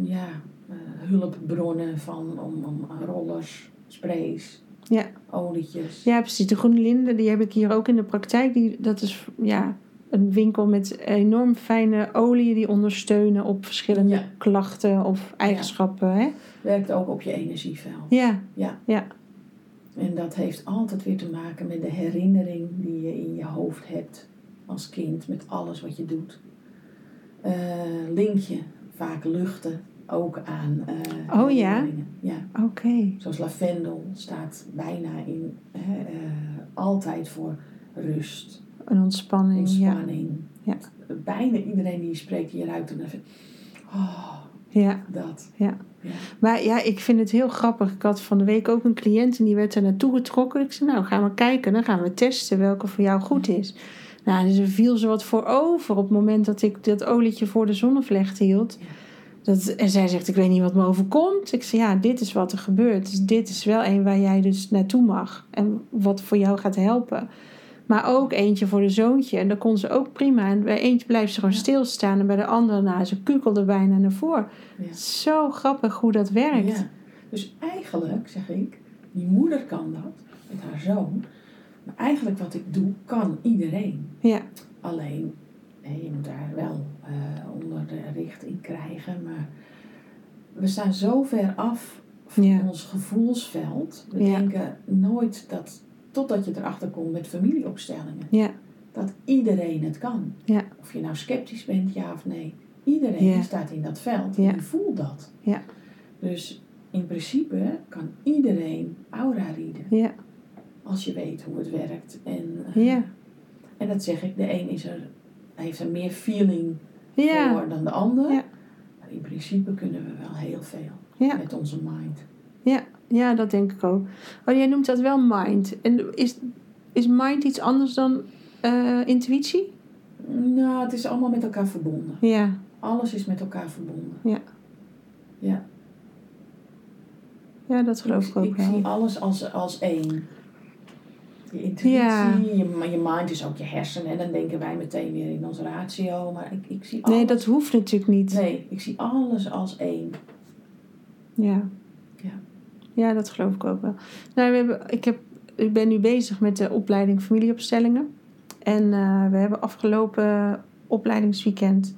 ja, eh, hulpbronnen van om, om rollers, sprays, Ja. olietjes. ja, precies. De Groene Linde, die heb ik hier ook in de praktijk. Die, dat is ja, een winkel met enorm fijne oliën die ondersteunen op verschillende Ja. klachten of eigenschappen. Hè? Werkt ook op je energieveld. Ja, Ja. Ja. En dat heeft altijd weer te maken met de herinnering die je in je hoofd hebt als kind met alles wat je doet. Eh, link je vaak luchten ook aan eh, Oh ja? Ja. oké. Zoals lavendel staat bijna in, hè, eh, altijd voor rust, Een ontspanning. Ja. ontspanning. Ja. Bijna iedereen die je spreekt, die ruikt en dan vindt, oh, ja. dat. Ja. Ja. Maar ja, ik vind het heel grappig. Ik had van de week ook een cliënt en die werd er naartoe getrokken. Ik zei, nou, gaan we kijken. Dan gaan we testen welke voor jou goed is. Nou, dus er viel ze wat voor over op het moment dat ik dat olietje voor de zonnevlecht hield. Ja. Dat, en zij zegt, ik weet niet wat me overkomt. Ik zei, ja, dit is wat er gebeurt. Dus dit is wel een waar jij dus naartoe mag. En wat voor jou gaat helpen. Maar ook eentje voor de zoontje. En dat kon ze ook prima. En bij eentje blijft ze gewoon Ja. stilstaan. En bij de andere, nou, ze kukelde bijna naar voren. Ja. Zo grappig hoe dat werkt. Ja. Dus eigenlijk, zeg ik, die moeder kan dat met haar zoon. Maar eigenlijk wat ik doe, kan iedereen. Ja, Alleen, je moet daar wel eh, onder de richting krijgen. Maar we staan zo ver af van ons gevoelsveld. We denken nooit dat, totdat je erachter komt met familieopstellingen, ja, dat iedereen het kan. Ja. Of je nou sceptisch bent, ja of nee. Iedereen Ja. staat in dat veld en voelt dat. Ja. Dus in principe kan iedereen aura rieden. Ja. Als je weet hoe het werkt. En, eh, Ja. en dat zeg ik, de een is er, heeft er meer feeling Ja. voor dan de ander. Ja. Maar in principe kunnen we wel heel veel met onze mind. Ja. Ja, dat denk ik ook. Oh, jij noemt dat wel mind. En is, is mind iets anders dan eh, intuïtie? Nou, het is allemaal met elkaar verbonden. Ja. Alles is met elkaar verbonden. Ja. Ja. Ja, dat geloof ik ook ik wel. zie alles als, als één. Je intuïtie, Ja. je, je mind is ook je hersenen. En dan denken wij meteen weer in ons ratio. Maar ik, ik zie alles... Nee, dat hoeft natuurlijk niet. Nee, ik zie alles als één. Ja. Ja. Dat geloof ik ook wel. Nou, we hebben, ik, heb, ik ben nu bezig met de opleiding familieopstellingen. En eh, we hebben afgelopen opleidingsweekend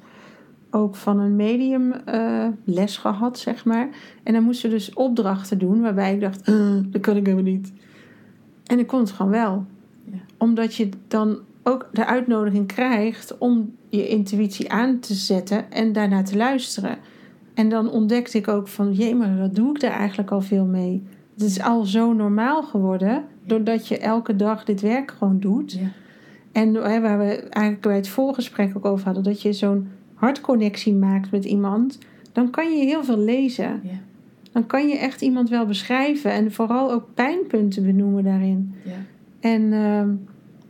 ook van een medium eh, les gehad, zeg maar. En dan moesten we dus opdrachten doen waarbij ik dacht, "Eh, dat kan ik helemaal niet. En ik kon het gewoon wel. Ja. Omdat je dan ook de uitnodiging krijgt om je intuïtie aan te zetten en daarna te luisteren. En dan ontdekte ik ook van, jee, maar wat doe ik daar eigenlijk al veel mee? Het is al zo normaal geworden, doordat je elke dag dit werk gewoon doet. Ja. En hè, waar we eigenlijk bij het voorgesprek ook over hadden, dat je zo'n hartconnectie maakt met iemand, dan kan je heel veel lezen. Ja. Dan kan je echt iemand wel beschrijven en vooral ook pijnpunten benoemen daarin. Ja. En ehm,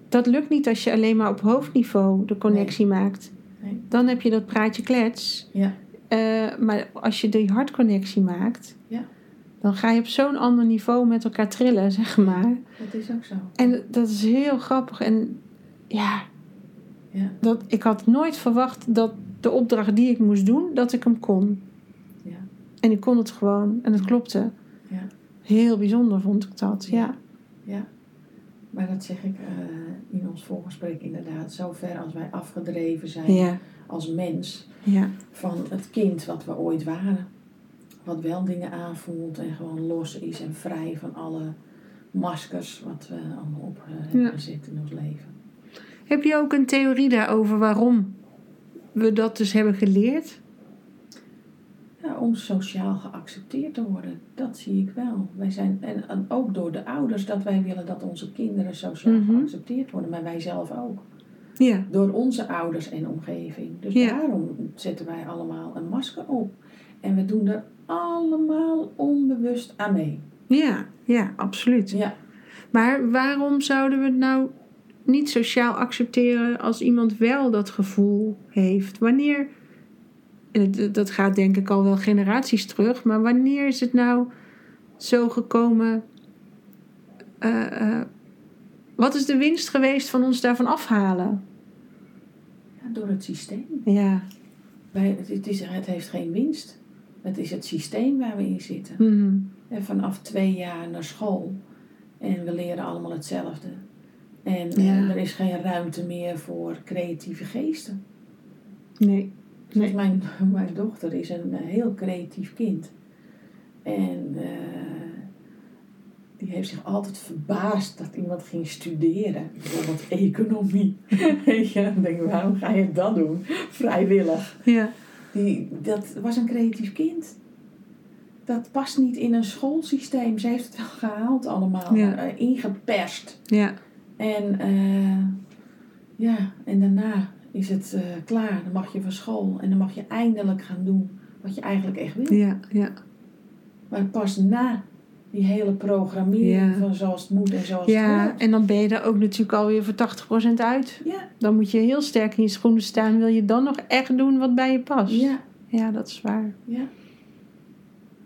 dat lukt niet als je alleen maar op hoofdniveau de connectie maakt. Nee. Dan heb je dat praatje klets. Ja. Eh, maar als je die hartconnectie maakt, Ja. dan ga je op zo'n ander niveau met elkaar trillen, zeg maar. Dat is ook zo. En dat is heel grappig. En ja, Ja. dat, ik had nooit verwacht dat de opdracht die ik moest doen, dat ik hem kon. Ja. En ik kon het gewoon. En het klopte. Ja. Heel bijzonder vond ik dat. Ja. Ja. Maar dat zeg ik eh, ons voorgesprek inderdaad. Zo ver als wij afgedreven zijn Ja. als mens Ja. van het kind wat we ooit waren. Wat wel dingen aanvoelt en gewoon los is en vrij van alle maskers wat we allemaal op eh, hebben Ja. gezet in ons leven. Heb je ook een theorie daarover waarom we dat dus hebben geleerd? Om sociaal geaccepteerd te worden, dat zie ik wel. Wij zijn, en, en ook door de ouders dat wij willen dat onze kinderen sociaal Mhm. geaccepteerd worden, maar wij zelf ook. Ja. Door onze ouders en omgeving. Dus Ja. daarom zetten wij allemaal een masker op. En we doen er allemaal onbewust aan mee. Ja, ja, absoluut. Ja, Maar waarom zouden we het nou niet sociaal accepteren als iemand wel dat gevoel heeft? Wanneer, dat gaat denk ik al wel generaties terug, maar wanneer is het nou zo gekomen? eh, eh, wat is de winst geweest van ons daarvan afhalen? ja, door het systeem. Ja. Wij, het, het is, het heeft geen winst. Het is het systeem waar we in zitten. Mhm. En vanaf twee jaar naar school. En we leren allemaal hetzelfde. En eh, er is geen ruimte meer voor creatieve geesten. Nee. Mijn, mijn dochter is een eh, heel creatief kind. En eh, die heeft zich altijd verbaasd dat iemand ging studeren. Bijvoorbeeld economie. Weet je, dan denk ik, waarom ga je dat doen? Vrijwillig. Ja. Die, dat was een creatief kind. Dat past niet in een schoolsysteem. Ze heeft het wel gehaald allemaal. Ja. eh, ingeperst. Ja. En ja, en daarna is het eh, klaar. Dan mag je van school. En dan mag je eindelijk gaan doen wat je eigenlijk echt wil. Ja. Ja. Maar pas na die hele programmering Ja. van zoals het moet en zoals het Ja, en dan ben je er ook natuurlijk alweer voor 80% uit. Ja, Dan moet je heel sterk in je schoenen staan. Wil je dan nog echt doen wat bij je past? ja, Ja, dat is waar. ja.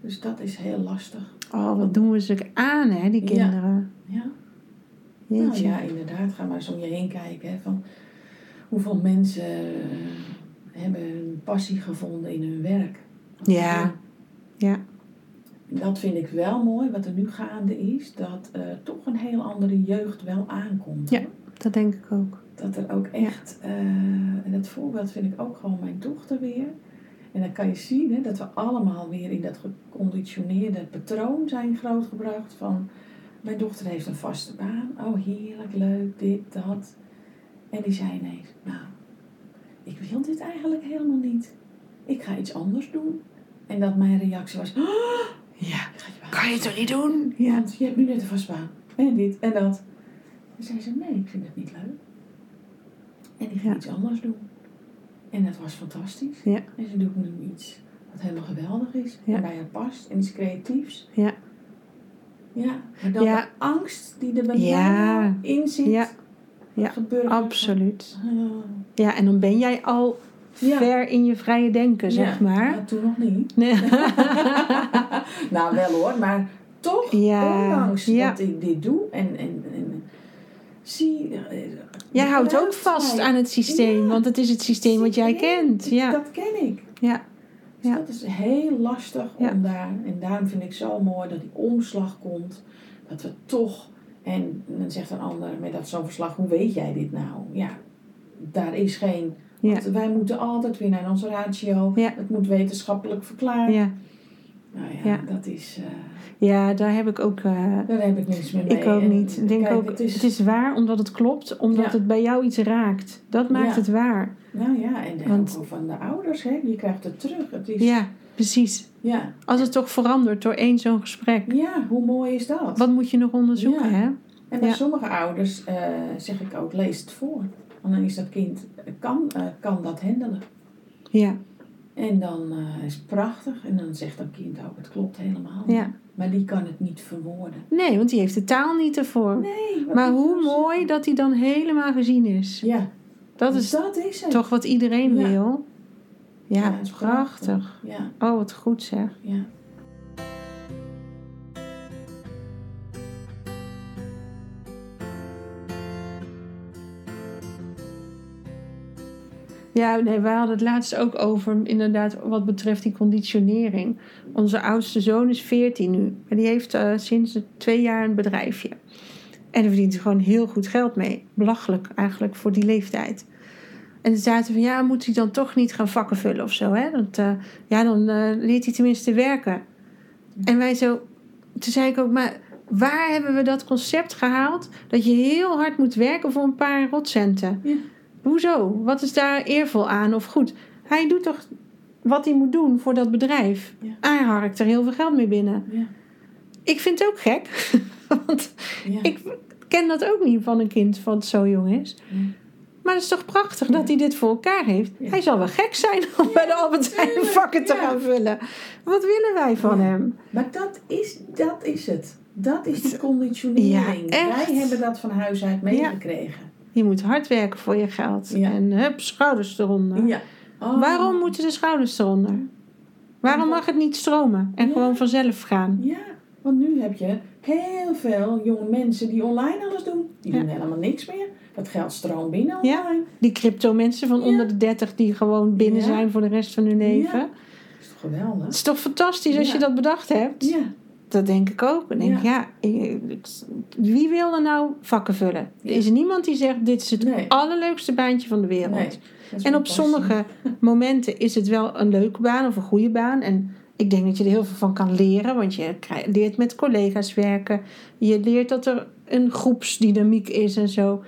Dus dat is heel lastig. Oh, wat doen we ze aan, hè, die Ja. kinderen. Ja. Nou Jeetje. ja, inderdaad. Ga maar eens om je heen kijken. Hè, van hoeveel mensen eh, hebben hun passie gevonden in hun werk. Ja. Ja. Dat vind ik wel mooi, wat er nu gaande is. Dat eh, toch een heel andere jeugd wel aankomt. Ja. Dat denk ik ook. Dat er ook echt... eh, en het voorbeeld vind ik ook gewoon mijn dochter weer. En dan kan je zien hè, dat we allemaal weer in dat geconditioneerde patroon zijn grootgebracht. Van, mijn dochter heeft een vaste baan. Oh, heerlijk, leuk, dit, dat. En die zei ineens, nou, ik wil dit eigenlijk helemaal niet. Ik ga iets anders doen. En dat mijn reactie was, "Oh, ja, Kan je het toch niet doen? Ja. Want je hebt nu net een vast baan. En dit en dat. En zei ze, nee, ik vind het niet leuk. En die ging Ja. iets anders doen. En dat was fantastisch. Ja. En ze doet nu iets wat helemaal geweldig is. Ja. En bij haar past. En iets creatiefs. Ja. Ja. Maar dan Ja. de angst die er bij Ja. jou in zit. Ja. Absoluut. Ja, en dan ben jij al Ja. ver in je vrije denken, zeg Ja. maar. Ja, toen nog niet. Nee. nou, wel hoor. Maar toch, ondanks dat ik dit doe. En, en, en zie... eh, Jij houdt ook vast mij. aan het systeem, want het is het systeem wat jij kent. Ja, Dat ken ik. ja, Dus Ja. dat is heel lastig om daar, en daarom vind ik zo mooi dat die omslag komt, dat we toch, en dan zegt een ander met dat zo'n verslag, hoe weet jij dit nou? Ja, daar is geen, ja, want wij moeten altijd weer naar onze ratio, Ja. het moet wetenschappelijk verklaard. ja. Nou ja, Ja. dat is, eh, ja, daar heb ik ook. eh, daar heb ik niks meer mee. ik ook En niet. Ik denk kijk, ook, het is, het is waar omdat het klopt, omdat het bij jou iets raakt. Dat maakt het waar. nou ja, en Want- ook van de ouders, hè, je krijgt het terug. Het is, Ja, precies. ja, Als het toch verandert door één zo'n gesprek. ja, hoe mooi is dat? Wat moet je nog onderzoeken, Ja. hè? En bij Ja. sommige ouders eh, zeg ik ook, lees het voor. Want dan is dat kind, eh, kan, eh, kan dat handelen. Ja, En dan is het prachtig. En dan zegt dat kind ook, het klopt helemaal. ja. Maar die kan het niet verwoorden. Nee, want die heeft de taal niet ervoor. Nee. Maar hoe nou mooi dat hij dan helemaal gezien is. Ja, Dat is dat is toch wat iedereen Ja. wil. Ja, prachtig. Ja, Oh, wat goed zeg. ja. Ja, nee, wij hadden het laatst ook over, inderdaad, wat betreft die conditionering. Onze oudste zoon is 14 nu. En die heeft eh, sinds twee jaar een bedrijfje. En daar verdient hij gewoon heel goed geld mee. Belachelijk eigenlijk voor die leeftijd. En toen zaten van, ja, moet hij dan toch niet gaan vakken vullen of zo, hè? Eh, ja, dan eh, leert hij tenminste werken. En wij zo, toen zei ik ook, maar waar hebben we dat concept gehaald? Dat je heel hard moet werken voor een paar rotcenten. Ja. Hoezo? Wat is daar eervol aan of goed? Hij doet toch wat hij moet doen voor dat bedrijf. Ja. Hij harkt er heel veel geld mee binnen. Ja. Ik vind het ook gek. Want ik ken dat ook niet van een kind wat zo jong is. Maar het is toch prachtig dat hij dit voor elkaar heeft. Hij zal wel gek zijn om bij de Albert Heijn vakken te gaan vullen. Wat willen wij van hem? Maar dat is, dat is het. Dat is die conditionering. Wij hebben dat van huis uit meegekregen. Je moet hard werken voor je geld. Ja. En hup, schouders eronder. Ja. Oh. Waarom moeten de schouders eronder? Waarom mag het niet stromen en Ja. gewoon vanzelf gaan? Ja, want nu heb je heel veel jonge mensen die online alles doen. Die Ja. doen helemaal niks meer. Dat geld stroomt binnen Ja. Die crypto mensen van Ja. onder de 30 die gewoon binnen zijn voor de rest van hun leven. Dat is toch geweldig? Het is toch fantastisch als je dat bedacht hebt? Ja. Dat denk ik ook. En denk, ja. wie wil er nou vakken vullen? Er is niemand die zegt, dit is het Nee. allerleukste baantje van de wereld. Nee. En op sommige momenten is het wel een leuke baan of een goede baan. En ik denk dat je er heel veel van kan leren. Want je leert met collega's werken. Je leert dat er een groepsdynamiek is en zo.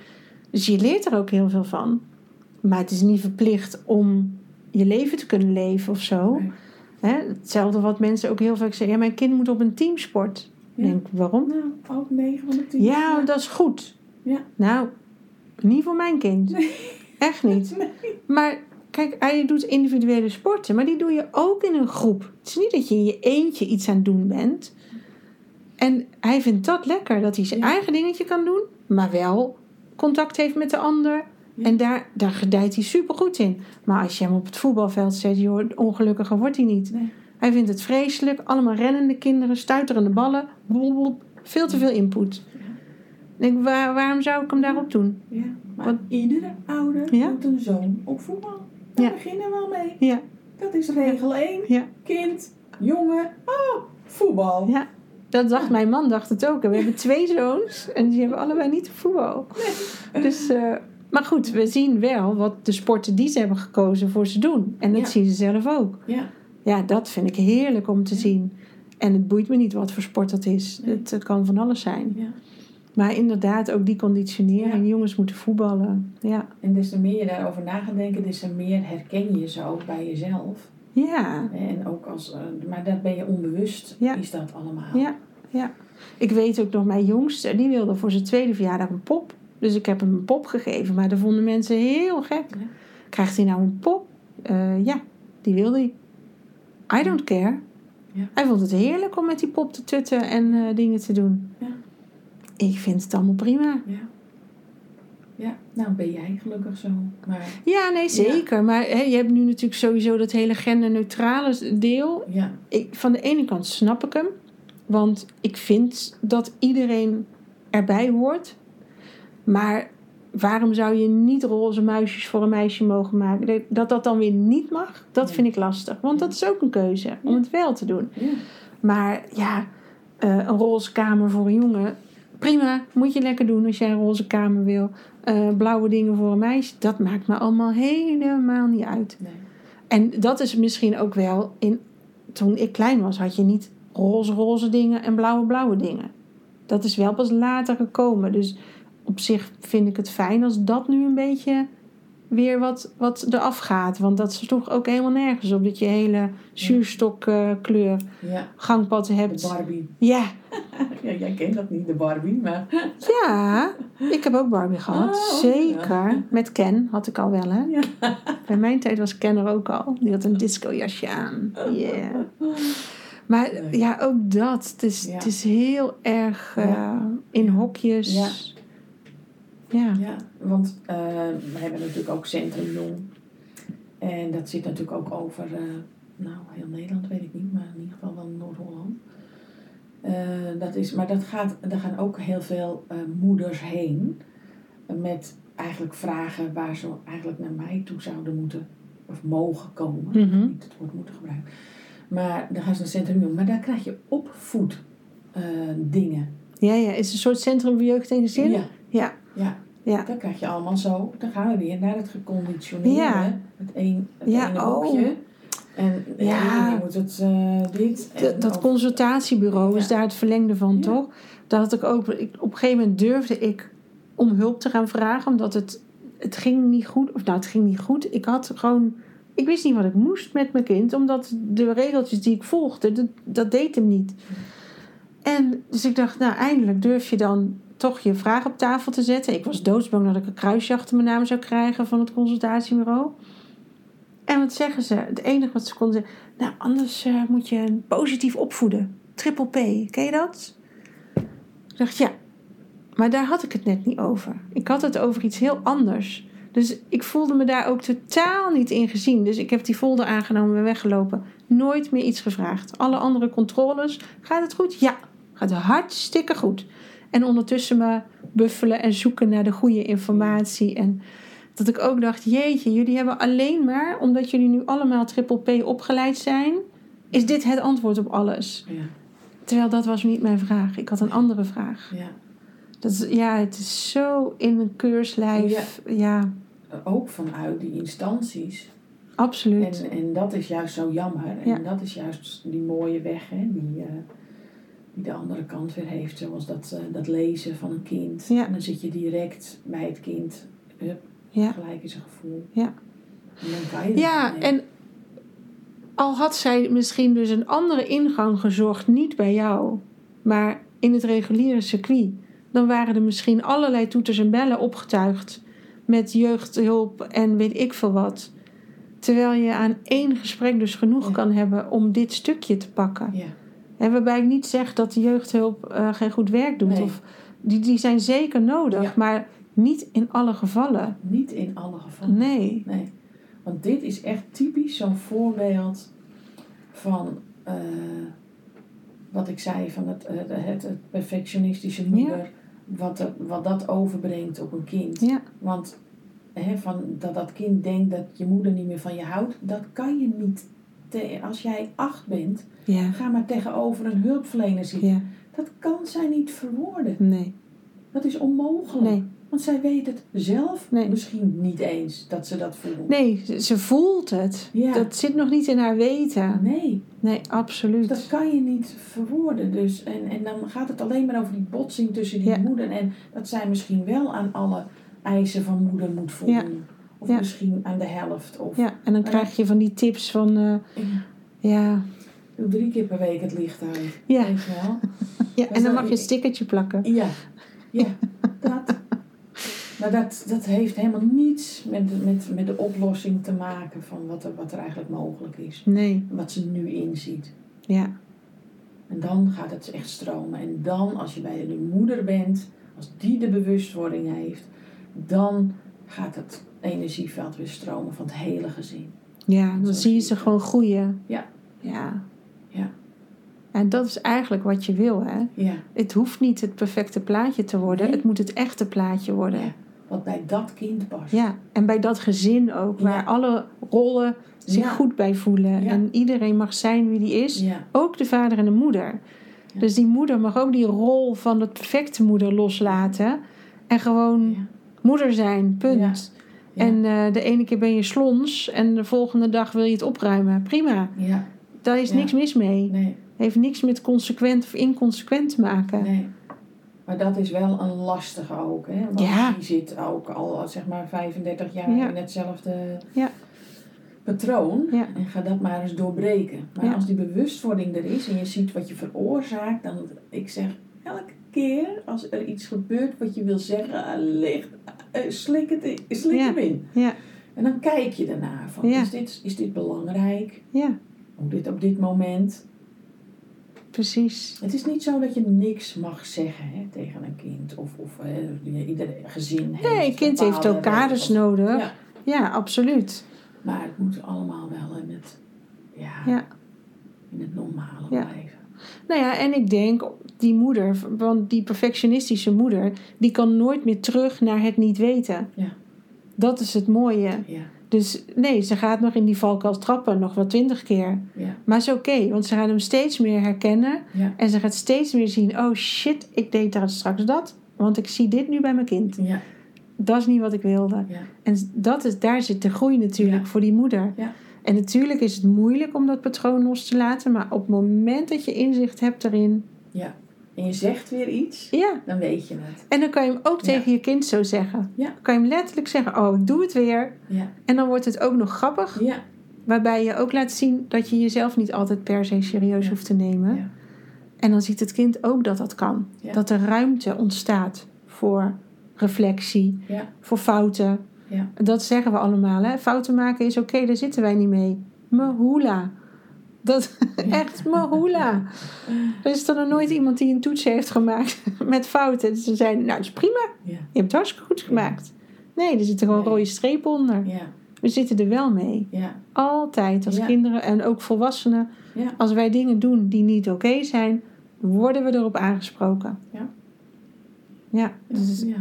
Dus je leert er ook heel veel van. Maar het is niet verplicht om je leven te kunnen leven of zo. Nee. Hè? Hetzelfde wat mensen ook heel vaak zeggen. Ja, mijn kind moet op een teamsport. Ja. Ik denk, waarom? Nou, ook 9 van de 10. Ja, dat is goed. Ja. Nou, niet voor mijn kind. Echt niet. Nee. Maar kijk, hij doet individuele sporten, maar die doe je ook in een groep. Het is niet dat je in je eentje iets aan het doen bent. En hij vindt dat lekker, dat hij zijn Ja. eigen dingetje kan doen, maar wel contact heeft met de ander. Ja. En daar, daar gedijt hij super goed in. Maar als je hem op het voetbalveld zet, joh, ongelukkiger wordt hij niet. Nee. Hij vindt het vreselijk. Allemaal rennende kinderen, stuiterende ballen. Blablabla. Veel te veel input. Denk, waar, waarom zou ik hem daarop doen? Ja. Maar Wat- iedere ouder Ja? moet een zoon op voetbal. Daar Ja. beginnen we al mee. Ja, Dat is regel 1. ja, Kind, jongen, oh, voetbal. ja. Dat dacht mijn man, dacht het ook. En we hebben twee zoons en die hebben allebei niet voetbal. Dus, eh, maar goed, we zien wel wat de sporten die ze hebben gekozen voor ze doen. En dat Ja. zien ze zelf ook. Ja. Ja, dat vind ik heerlijk om te zien. En het boeit me niet wat voor sport dat is. Nee. Het, eh, kan van alles zijn. ja. Maar inderdaad, ook die conditionering. Ja. Jongens moeten voetballen. Ja, En des te meer je daarover na gaat denken, des te meer herken je ze ook bij jezelf. Ja. En ook als, eh, maar dat ben je onbewust, Ja. is dat allemaal. Ja, ja. Ik weet ook nog, mijn jongste, die wilde voor zijn tweede verjaardag een pop. Dus ik heb hem een pop gegeven, maar dat vonden mensen heel gek. Ja. Krijgt hij nou een pop? Eh, ja, die wilde hij. I don't care. Ja. Hij vond het heerlijk om met die pop te tutten en eh, dingen te doen. Ja. Ik vind het allemaal prima. Ja. Ja, nou ben jij gelukkig zo. Maar Ja, nee, zeker. Maar hè, je hebt nu natuurlijk sowieso dat hele genderneutrale deel. ja, ik, van de ene kant snap ik hem. Want ik vind dat iedereen erbij hoort. Maar waarom zou je niet roze muisjes voor een meisje mogen maken? Dat dat dan weer niet mag, dat vind ik lastig. Want dat is ook een keuze om Ja. het wel te doen. ja, Maar ja, eh, een roze kamer voor een jongen. Prima, moet je lekker doen als jij een roze kamer wil. Eh, blauwe dingen voor een meisje, dat maakt me allemaal helemaal niet uit. nee. En dat is misschien ook wel in. Toen ik klein was, had je niet roze, roze dingen en blauwe, blauwe dingen. Dat is wel pas later gekomen. Dus op zich vind ik het fijn als dat nu een beetje weer wat, wat eraf gaat. Want dat sloeg ook helemaal nergens op. Dat je hele zuurstokkleur Ja, gangpad de hebt. Barbie. Ja, Ja, jij kent dat niet, de Barbie, maar... ja. Ik heb ook Barbie gehad. Oh, Zeker. Met Ken had ik al wel, hè. Ja. Bij mijn tijd was Ken er ook al. Die had een discojasje aan. Yeah. Maar ja, ook dat. Het is, het is heel erg eh, in hokjes. Ja. Ja. Want eh, we hebben natuurlijk ook Centrum Jong. En dat zit natuurlijk ook over, eh, nou, heel Nederland weet ik niet, maar in ieder geval wel Noord-Holland. Eh, dat is, maar dat gaat, er gaan ook heel veel moeders heen met eigenlijk vragen waar ze eigenlijk naar mij toe zouden moeten of mogen komen. Mhm. Niet het woord moeten gebruiken. Maar dan gaan ze naar Centrum Jong. Maar daar krijg je opvoed eh, dingen. ja, ja. Is het een soort centrum voor jeugd en gezin? Ja, Ja. ja. Ja. Dan krijg je allemaal zo. Dan gaan we weer naar het geconditioneerde. Ja. Het, een, het Ja, ene oh. En Ja. je moet het dit. Dat, en dat of- consultatiebureau is daar het verlengde van, toch? Dat had ik ook. Ik, op een gegeven moment durfde ik om hulp te gaan vragen, omdat het, het ging niet goed. Of nou, het ging niet goed. Ik had gewoon. Ik wist niet wat ik moest met mijn kind, omdat de regeltjes die ik volgde, dat, dat deed hem niet. En dus ik dacht, nou, eindelijk durf je dan toch je vraag op tafel te zetten. Ik was doodsbang dat ik een kruisje achter mijn naam zou krijgen van het consultatiebureau. En wat zeggen ze? Het enige wat ze konden zeggen, nou, anders eh, moet je positief opvoeden. Triple P, ken je dat? Ik dacht, ja. Maar daar had ik het net niet over. Ik had het over iets heel anders. Dus ik voelde me daar ook totaal niet in gezien. Dus ik heb die folder aangenomen en weggelopen. Nooit meer iets gevraagd. Alle andere controles. Gaat het goed? Ja. Gaat hartstikke goed. En ondertussen me buffelen en zoeken naar de goede informatie. En dat ik ook dacht, jeetje, jullie hebben alleen maar, omdat jullie nu allemaal triple P opgeleid zijn, is dit het antwoord op alles. Ja, Terwijl dat was niet mijn vraag. Ik had een andere vraag. ja. Dat is, ja, het is zo in een keurslijf. Ja, Ook vanuit die instanties. absoluut. En, en dat is juist zo jammer. En Ja. dat is juist die mooie weg, hè, die, eh, de andere kant weer heeft. Zoals dat, eh, dat lezen van een kind. Ja. En dan zit je direct bij het kind. Hup, Ja. gelijk is een gevoel. Ja. En dan kan je Ja, mee. en al had zij misschien dus een andere ingang gezocht, niet bij jou, maar in het reguliere circuit, dan waren er misschien allerlei toeters en bellen opgetuigd met jeugdhulp en weet ik veel wat. Terwijl je aan één gesprek dus genoeg Ja. kan hebben om dit stukje te pakken. Ja, En waarbij ik niet zeg dat de jeugdhulp eh, geen goed werk doet. Nee. Of, die, die zijn zeker nodig, Ja. maar niet in alle gevallen. niet in alle gevallen. Nee. Nee, want dit is echt typisch zo'n voorbeeld van eh, wat ik zei van het, eh, het, het perfectionistische moeder, wat, er- wat dat overbrengt op een kind. Ja. Want hè, van dat dat kind denkt dat je moeder niet meer van je houdt, dat kan je niet. Te, als jij acht bent, Ja. ga maar tegenover een hulpverlener zitten. Ja. Dat kan zij niet verwoorden. Nee. Dat is onmogelijk. Nee. Want zij weet het zelf Nee. misschien niet eens dat ze dat voelt. Nee, ze- voelt het. Ja. Dat zit nog niet in haar weten. Nee, Nee, absoluut. dat kan je niet verwoorden. Dus, en, en dan gaat het alleen maar over die botsing tussen die moeder. En dat zij misschien wel aan alle eisen van moeder moet voldoen. Of Ja. misschien aan de helft. Of Ja, en dan krijg je van die tips van, eh, Ja, doe drie keer per week het licht uit. Ja. Weet je wel? ja. En dan mag je een stickertje plakken. Ja, ja dat. Maar dat, dat heeft helemaal niets met, met, met de oplossing te maken van wat er, wat er eigenlijk mogelijk is. Nee, Wat ze nu inziet. ja, En dan gaat het echt stromen. En dan, als je bij de moeder bent, als die de bewustwording heeft, dan gaat het energieveld weer stromen van het hele gezin. ja. Dan zie je ze gewoon groeien. Ja. Ja. Ja. En dat is eigenlijk wat je wil, hè. Ja. Het hoeft niet het perfecte plaatje te worden. Nee. Het moet het echte plaatje worden. ja. Wat bij dat kind past. Ja, en bij dat gezin ook, waar Ja. alle rollen zich goed bij voelen. En iedereen mag zijn wie die is. Ja. Ook de vader en de moeder. Dus die moeder mag ook die rol van de perfecte moeder loslaten. En gewoon moeder zijn, punt. Ja. En eh, de ene keer ben je slons en de volgende dag wil je het opruimen. Prima, Ja. daar is Ja. niks mis mee. Nee. Heeft niks met consequent of inconsequent te maken. Nee. Maar dat is wel een lastige ook. Hè? Want Ja. die zit ook al zeg maar 35 jaar Ja. in hetzelfde Ja. patroon. Ja. En ga dat maar eens doorbreken. Maar als die bewustwording er is en je ziet wat je veroorzaakt, dan ik zeg elke keer als er iets gebeurt wat je wil zeggen, ah, eh, slik, het in, slik Ja. hem in. Ja, En dan kijk je ernaar van Ja. is, dit, is dit belangrijk? ja, Hoe dit op dit moment? precies. Het is niet zo dat je niks mag zeggen hè, tegen een kind. Of, of eh, ieder gezin heeft Nee, een kind heeft kaders regels. nodig. Ja, Ja, absoluut. maar het moet allemaal wel in het, ja, Ja. in het normale Ja. blijven. Nou ja, en ik denk, die moeder, want die perfectionistische moeder, die kan nooit meer terug naar het niet weten. Ja. Dat is het mooie. Ja, Dus nee, ze gaat nog in die valkuil trappen, nog wel twintig keer. ja, Maar is oké, want ze gaat hem steeds meer herkennen. ja, En ze gaat steeds meer zien, oh shit, ik deed daar straks dat. Want ik zie dit nu bij mijn kind. ja, Dat is niet wat ik wilde. ja, En dat is, daar zit de groei natuurlijk voor die moeder. En natuurlijk is het moeilijk om dat patroon los te laten. Maar op het moment dat je inzicht hebt erin... ja. En je zegt weer iets, Ja, dan weet je het. en dan kan je hem ook Ja. tegen je kind zo zeggen. Ja. Dan kan je hem letterlijk zeggen, oh ik doe het weer. Ja, En dan wordt het ook nog grappig. ja, Waarbij je ook laat zien dat je jezelf niet altijd per se serieus hoeft te nemen. Ja. En dan ziet het kind ook dat dat kan. Ja. Dat er ruimte ontstaat voor reflectie, voor fouten. Ja, Dat zeggen we allemaal. Hè? Fouten maken is oké, daar zitten wij niet mee. Mahula. Dat, echt mahula. Er is er nog nooit iemand die een toets heeft gemaakt met fouten. Dus ze zeiden, nou dat is prima. ja, Je hebt het hartstikke goed gemaakt. Nee, er zitten gewoon Nee. rode strepen onder. ja, We zitten er wel mee. ja, Altijd als kinderen en ook volwassenen. Als wij dingen doen die niet oké zijn, worden we erop aangesproken. Ja. Ja, dus, ja,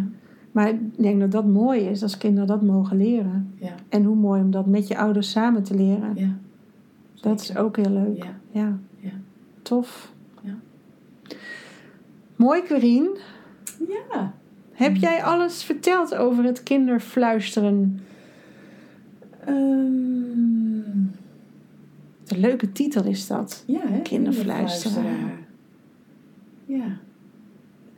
maar ik denk dat dat mooi is als kinderen dat mogen leren. ja, En hoe mooi om dat met je ouders samen te leren. ja. Dat is ook heel leuk. Ja, Ja, tof. Ja. Mooi, Querien. ja. Heb jij alles verteld over het kinderfluisteren? Ehm, Een leuke titel is dat. ja, hè? Kinderfluisteraar. Ja.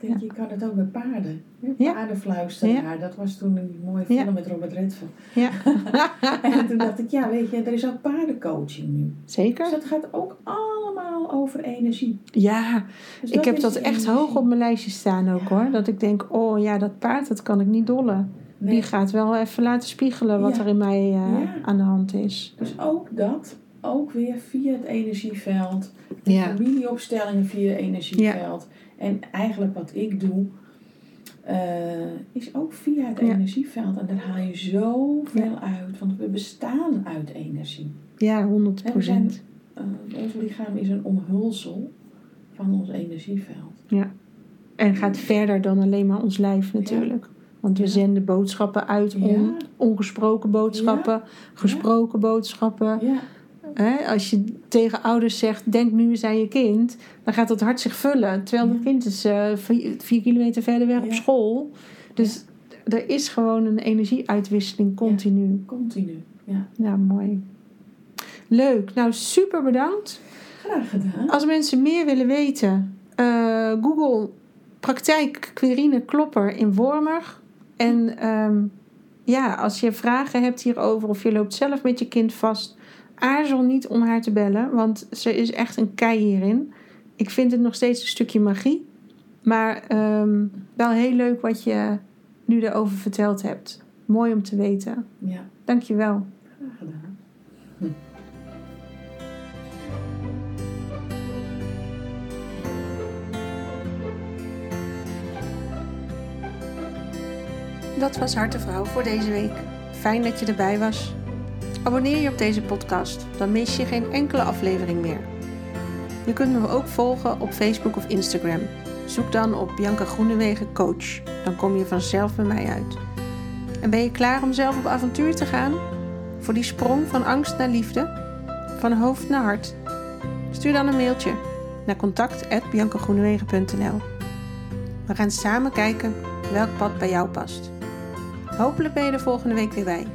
Denk, je kan het ook met paarden. Paardenfluisteraar. Dat was toen een mooie film met Robert Redford. Ja, En toen dacht ik, ja, weet je, er is ook paardencoaching nu. Dus zeker. dat gaat ook allemaal over energie. Ja, Dus ik heb dat echt energie. hoog op mijn lijstje staan ook hoor. Dat ik denk, oh ja, dat paard, dat kan ik niet dollen. Nee. Die gaat wel even laten spiegelen wat Ja. er in mij eh, Ja. aan de hand is. Dus ook dat, ook weer via het energieveld. De Ja. familieopstellingen via het energieveld. En eigenlijk wat ik doe, eh, is ook via het Ja. energieveld. En daar haal je zoveel uit. Want we bestaan uit energie. Ja, 100 En we zijn, eh, ons lichaam is een omhulsel van ons energieveld. En gaat verder dan alleen maar ons lijf natuurlijk. Want we Ja. zenden boodschappen uit Ja. ongesproken boodschappen, gesproken boodschappen. Ja, Hè, als je tegen ouders zegt, denk nu eens aan je kind, dan gaat dat hart zich vullen. Terwijl het kind is eh, vier, vier kilometer verder weg op school. Dus er is gewoon een energieuitwisseling continu. continu. Ja, Ja, mooi. Leuk. Nou, super bedankt. graag gedaan. Als mensen meer willen weten, eh, Google praktijk Querine Klopper in Wormer. En ehm, ja, als je vragen hebt hierover of je loopt zelf met je kind vast, aarzel niet om haar te bellen, want ze is echt een kei hierin. Ik vind het nog steeds een stukje magie, maar ehm, wel heel leuk wat je nu erover verteld hebt. Mooi om te weten. Ja, Dankjewel. graag gedaan. Dat was Hartevrouw voor deze week. Fijn dat je erbij was. Abonneer je op deze podcast, dan mis je geen enkele aflevering meer. Je kunt me ook volgen op Facebook of Instagram. Zoek dan op Bianca Groenewegen Coach. Dan kom je vanzelf bij mij uit. En ben je klaar om zelf op avontuur te gaan? Voor die sprong van angst naar liefde? Van hoofd naar hart? Stuur dan een mailtje naar contact.biancagroenewegen.nl We gaan samen kijken welk pad bij jou past. Hopelijk ben je er volgende week weer bij.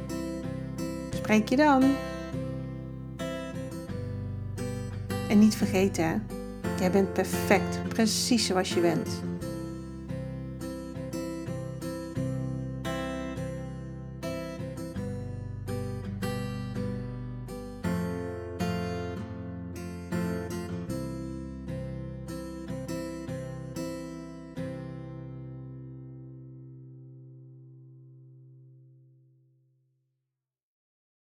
Spreek je dan. En niet vergeten, jij bent perfect, precies zoals je bent.